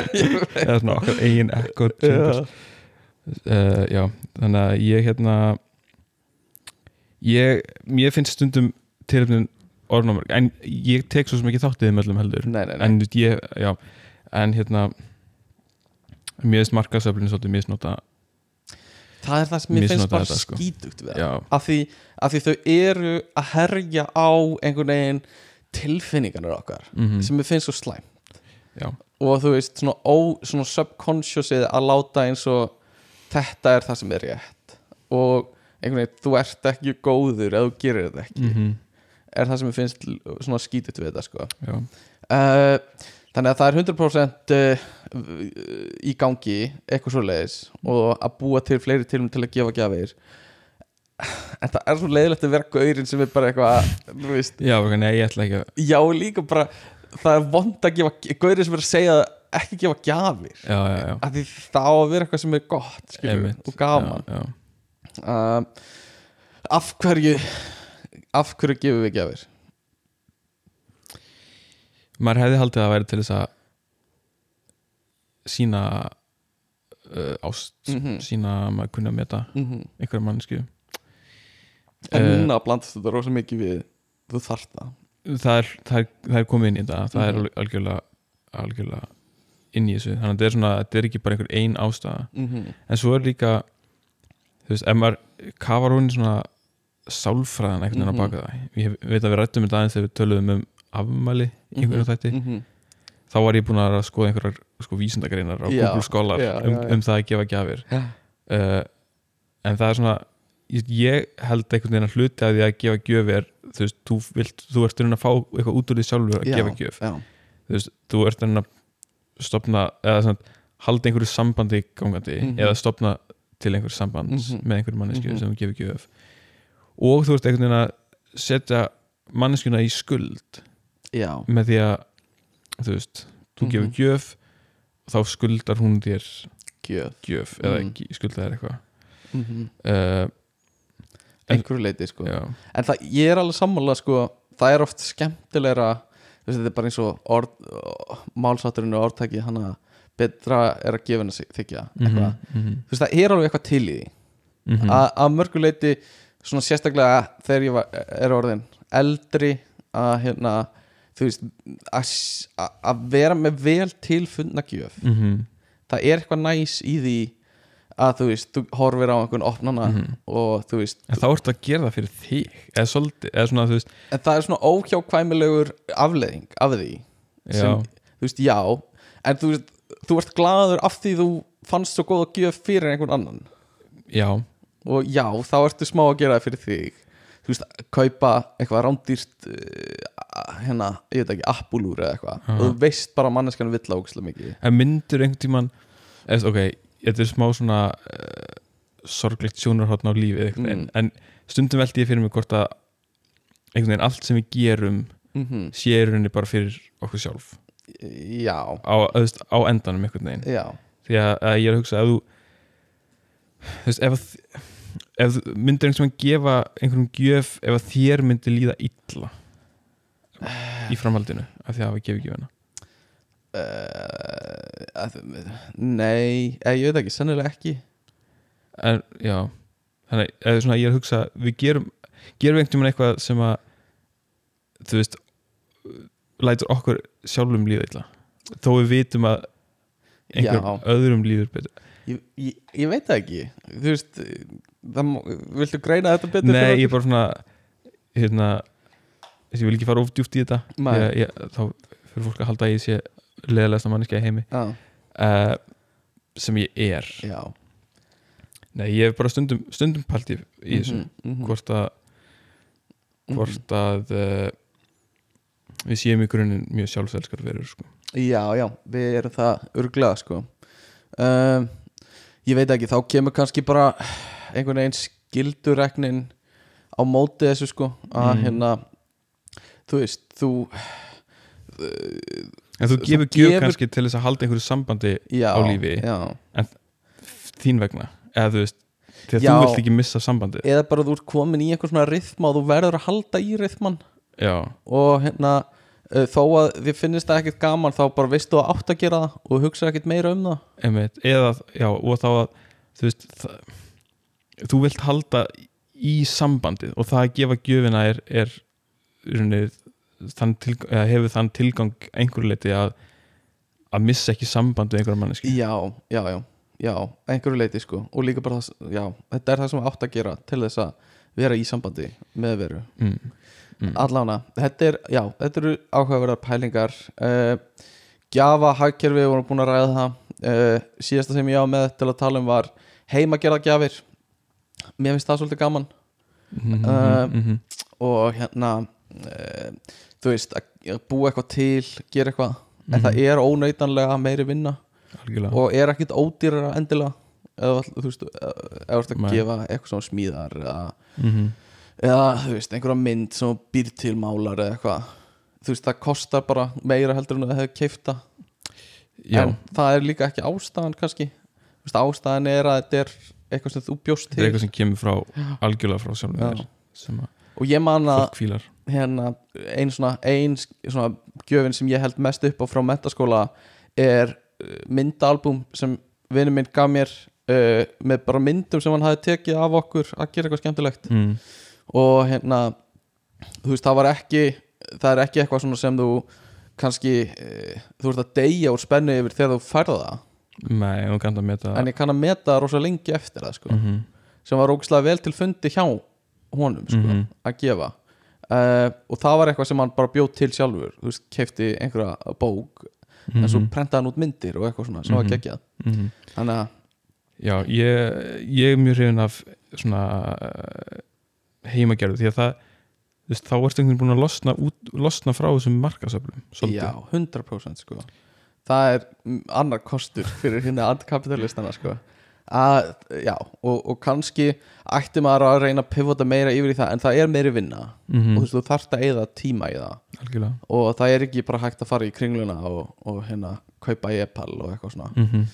Eða svona okkar eigin ekko já, uh, já, þannig að ég hérna ég, mér finnst stundum tilöfnum orðnumar, en ég tek svo sem ekki þáttið með öllum heldur. Nei, nei, nei. en ég, já, en hérna mér finnst markasöflinu svolítið misnota það er það sem mér finnst bara þetta, sko. skítugt við það. Af því, af því þau eru að herja á einhvern veginn tilfinningarnir okkar mm sem mér finnst svo slæm já, og þú veist svona, ó, svona subconsciousið að láta eins og þetta er það sem er rétt. Og einhvern veginn, þú ert ekki góður ef þú gerir þetta ekki. Mm er það sem ég finnst svona skítið við þetta sko. Já, uh, þannig að það er 100% uh, í gangi eitthvað svo leiðis og að búa til fleiri tilum til að gefa gjafir. En það er svo leiðilegt að vera gaurinn sem er bara eitthvað já, nei, ég ætla ekki að já líka bara það er vond að gefa gaurinn sem er að segja ekki gefa gjafir. Já, já, já, að því þá að vera eitthvað sem er gott skilur, og gaman. Já, já. uh, af hverju af hverju gefum við gjafir maður hefði haldið að það væri til þess að sína uh, ást Mhm. sína að maður kunni að meta mm -hmm. einhverja mannsku en Eh, núna blandast þetta rosa mikið við þú þarft það það er, það, er, það er komið inn í þetta það er Mhm. algjörlega, algjörlega inn í þessu, þannig að þetta er svona þetta er ekki bara einhver ein ástæða mm -hmm. en svo er líka þú veist, ef maður kafar hún svona sálfræðan einhvern veginn Mhm. á baka það ég veit að við rættum þetta aðeins þegar við töluðum um afmæli í einhverjum þætti -hmm. þá var ég búin að skoða einhverjar sko, vísindagreinar á Já, Google Scholar já, um, um það að gefa gjafir Já. uh, en það er svona ég, held einhvern veginn að hluti að því að gefa gjöf er þú veist, þú, vilt, þú ert reyna að fá eitthvað út úr því sjálfur að gefa gjöf þú veist, þú ert reyna að stopna eða svona, halda einhverju sambandi gangandi Mhm. eða stopna til einhverju samband Mhm. með einhverju mannesku Mhm. sem þú gefur gjöf og þú ert einhvern veginn að setja manneskuna í skuld já. með því að þú veist, þú Mhm. gefur gjöf og þá skuldar hún þér gjöf gjöf eða Mhm. ekki skuldar þér eitthvað mm -hmm. uh, En- einhverju leiti sko já, en það, ég er alveg sammála sko það er oft skemmtilegra þú veist, þetta er bara eins og orð, málsátturinn og orðtæki hann að betra er að gefa henni sig þykja mhm, þú veist, það er alveg eitthvað til í því mhm, að að mörgu leiti svona sérstaklega þegar ég var, er orðin eldri að hérna þú veist að, vera með vel tilfundna gjöf mhm, það er eitthvað næs í því að þú veist, þú horfir á einhvern opnana mhm. og þú veist, en þá ertu að gera það fyrir þig eða svolítið, eða svona veist en það er svona óhjákvæmilegur afleðing af því sem, þú veist, já. En þú veist, þú ert glaður af því þú fannst svo góð að gjöf fyrir einhvern annan. Já, og já, þá ertu smá að gera það fyrir þig. Þú veist, kaupa eitthvað rándýrt uh, hérna, ég veit ekki, appulúr eða eitthvað. Og þú veist bara að manneskanu vill ákslega mikið. En myndur einhvern tíman eða, ok, þetta er smá svona uh, sorglegt sjónarhóttn á einhvern veginn, Mm. en stundum veldi ég fyrir mig hvort að einhvern veginn allt sem við gerum mm -hmm. sé í rauninni bara fyrir okkur sjálf. Já, á, öðvist, á endanum einhvern veginn. Já. Því að, að ég er að hugsa að þú þú veist, ef, að- ef þú myndir einhvern veginn gefa einhverjum gjöf ef að þér myndi líða illa í framhaldinu af því að hafa gefið gjöfina? Uh, að, nei, eða, ég veit ekki, sennilega ekki. En já þannig, svona ég er að hugsa við gerum, gerum einhvern veginn eitthvað sem að þú veist lætur okkur sjálfum líða illa? Þó við vitum að einhverjum Já. öðrum líður betur. Ég, ég, ég veit það ekki. Þú veist, það, viltu greina þetta betur Nei, ég er bara svona hérna ég vil ekki fara of djúpt í þetta. Ég, ég, þá fyrir fólk að halda að ég sé leðalegsta manneski í heimi. Uh, sem ég er. Já. Nei, ég hef bara stundum, stundum pælt í, í þessu. Mhm, mhm, hvort að mhm. hvort að uh, við séum í grunninn mjög sjálfselskar verður sko. Já, já, við erum það örglega sko. Um, Ég veit ekki, þá kemur kannski bara einhvern veginn skildureknin á móti þessu sko að Mm. hérna þú veist, þú en þú gefur gjöf gefur- kannski til þess að halda einhverju sambandi já, Á lífi. já. þín vegna eða þú veist, þegar Já. þú vilt ekki missa sambandi eða bara þú ert komin í einhver svona rithma og þú verður að halda í rithman og hérna uh, þó að þið finnist það ekkert gaman þá bara veistu að átt að gera það og hugsa ekkert meira um það einmitt, eða já, og þá að þú veist það, þú vilt halda í sambandið og það að gefa gjöfina er, er rauninni, þann til, hefur þann tilgang einhverju leiti að að missa ekki samband við einhverja manneski Já, já, já, já, einhverju leiti sko og líka bara það, já, þetta er það sem átt að gera til þess að vera í sambandi með veru mm. Mm. Allána, þetta er, já, þetta eru áhugaverðar pælingar uh, Gjafa hagkerfi, við vorum búin að ræða það uh, síðasta sem ég á með til að tala um var heimagerða gjafir mér finnst það svolítið gaman Mhm, Uh, mhm. og hérna þú veist, að búa eitthvað til gera eitthvað, en Mhm. það er óneitanlega meiri vinna algjörlega og er ekkit ódýrara endilega eða þú veist, eða að Nei. gefa eitthvað svona smíðar eða, Mhm. eða þú veist, einhverja mynd sem býr til málar eða eitthvað þú veist, það kostar bara meira heldur en að hefur keifta já, en það er líka ekki ástæðan kannski veist, ástæðan er að þetta er eitthvað sem þú bjóst til eitthvað sem kemur frá algjörlega frá sjálfum Já. þér sem að og ég man að hérna ein svona, ein svona gjöfin sem ég held mest upp á frá mentaskóla er uh, myndaalbum sem vinur minn gaf mér uh, með bara myndum sem hann hafi tekið af okkur að gera eitthvað skemmtilegt mm. og hérna þú veist það var ekki það er ekki eitthvað svona sem þú kannski uh, þú ert að deyja úr spennu yfir þegar þú færða það nei, en ég kann að meta rosa lengi eftir það sko Mhm. sem var ógæslega vel til fundi hjá honum sko, Mhm. að gefa uh, og það var eitthvað sem hann bara bjóð til sjálfur þú veist, kefti einhverja bók en svo prentaði hann út myndir og eitthvað svona sem var Mhm. geggjað Mhm. þannig að, Já, ég, ég er mjög hrifin af svona uh, heimagerðu því að það veist, þá ertu einhvern veginn búin að losna, út, losna frá þessum markasöflum svolítið. já, 100% sko það er mm, annar kostur fyrir hérna antikapitalistana sko að, já, og, og kannski ætti maður að reyna að pivota meira yfir í það en það er meiri vinna. Mhm, og þú veist, þú þarft að eyða tíma í það. Algjörlega. Og það er ekki bara hægt að fara í kringluna og, og hérna kaupa í Epal og eitthvað svona. Mm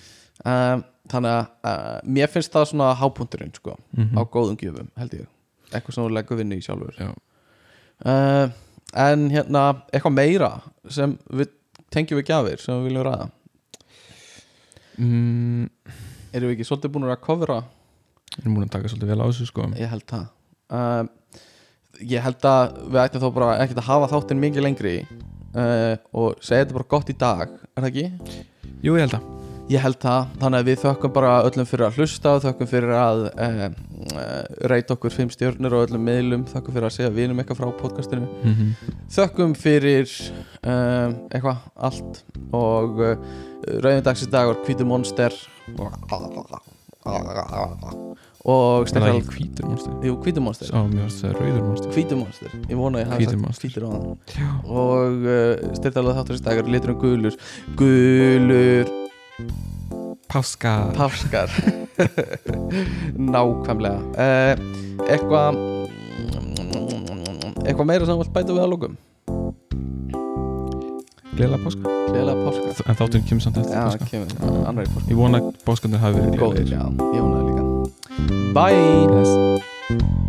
um, þannig að uh, mér finnst það svona hápunturinn sko, Mhm. á góðum gjöfum held ég, eitthvað sem þú leggur vinnu í sjálfur. Já. uh, en hérna eitthvað meira sem við tengjum við gjafir sem við viljum ræða? Mm, erum við ekki svolítið búin að covera? Ég er búin að taka svolítið vel á þessu sko. Ég held það. Um, ég held að við ættum þó bara ekkert að hafa þáttinn mikið lengri uh, og segja þetta bara gott í dag er það ekki? Jú, ég held að Ég held það, þannig að við þökkum bara öllum fyrir að hlusta og þökkum fyrir að uh, uh, reyta okkur fimm stjörnur og öllum miðlum, þökkum fyrir að segja vinum eitthvað frá podcastinu. Mm -hmm. þökkum fyrir um, eitthvað, allt. Og uh, rauðindagsins dag var hvítur monster og Það er monster? Jú, hvítur monster. Á, mér varst það rauður monster. Hvítur monster, ég vona að ég Hvítur sagt hvítur á hann og uh, styrtalega þáttur í dagar liturinn gulur. Gulur Páska páskar. Nákvæmlega. Uh, eitthvað eitthvað meira sem vilt bæta við að lókum Gleðilega páska. Gleðilega páska. En þátturinn kemur samt eftir já, páska. kemur, annar í páska. Ég vona að páskandir hafi verið góður, gleðilegir. já, ég vonaði líka. Bye. Bless.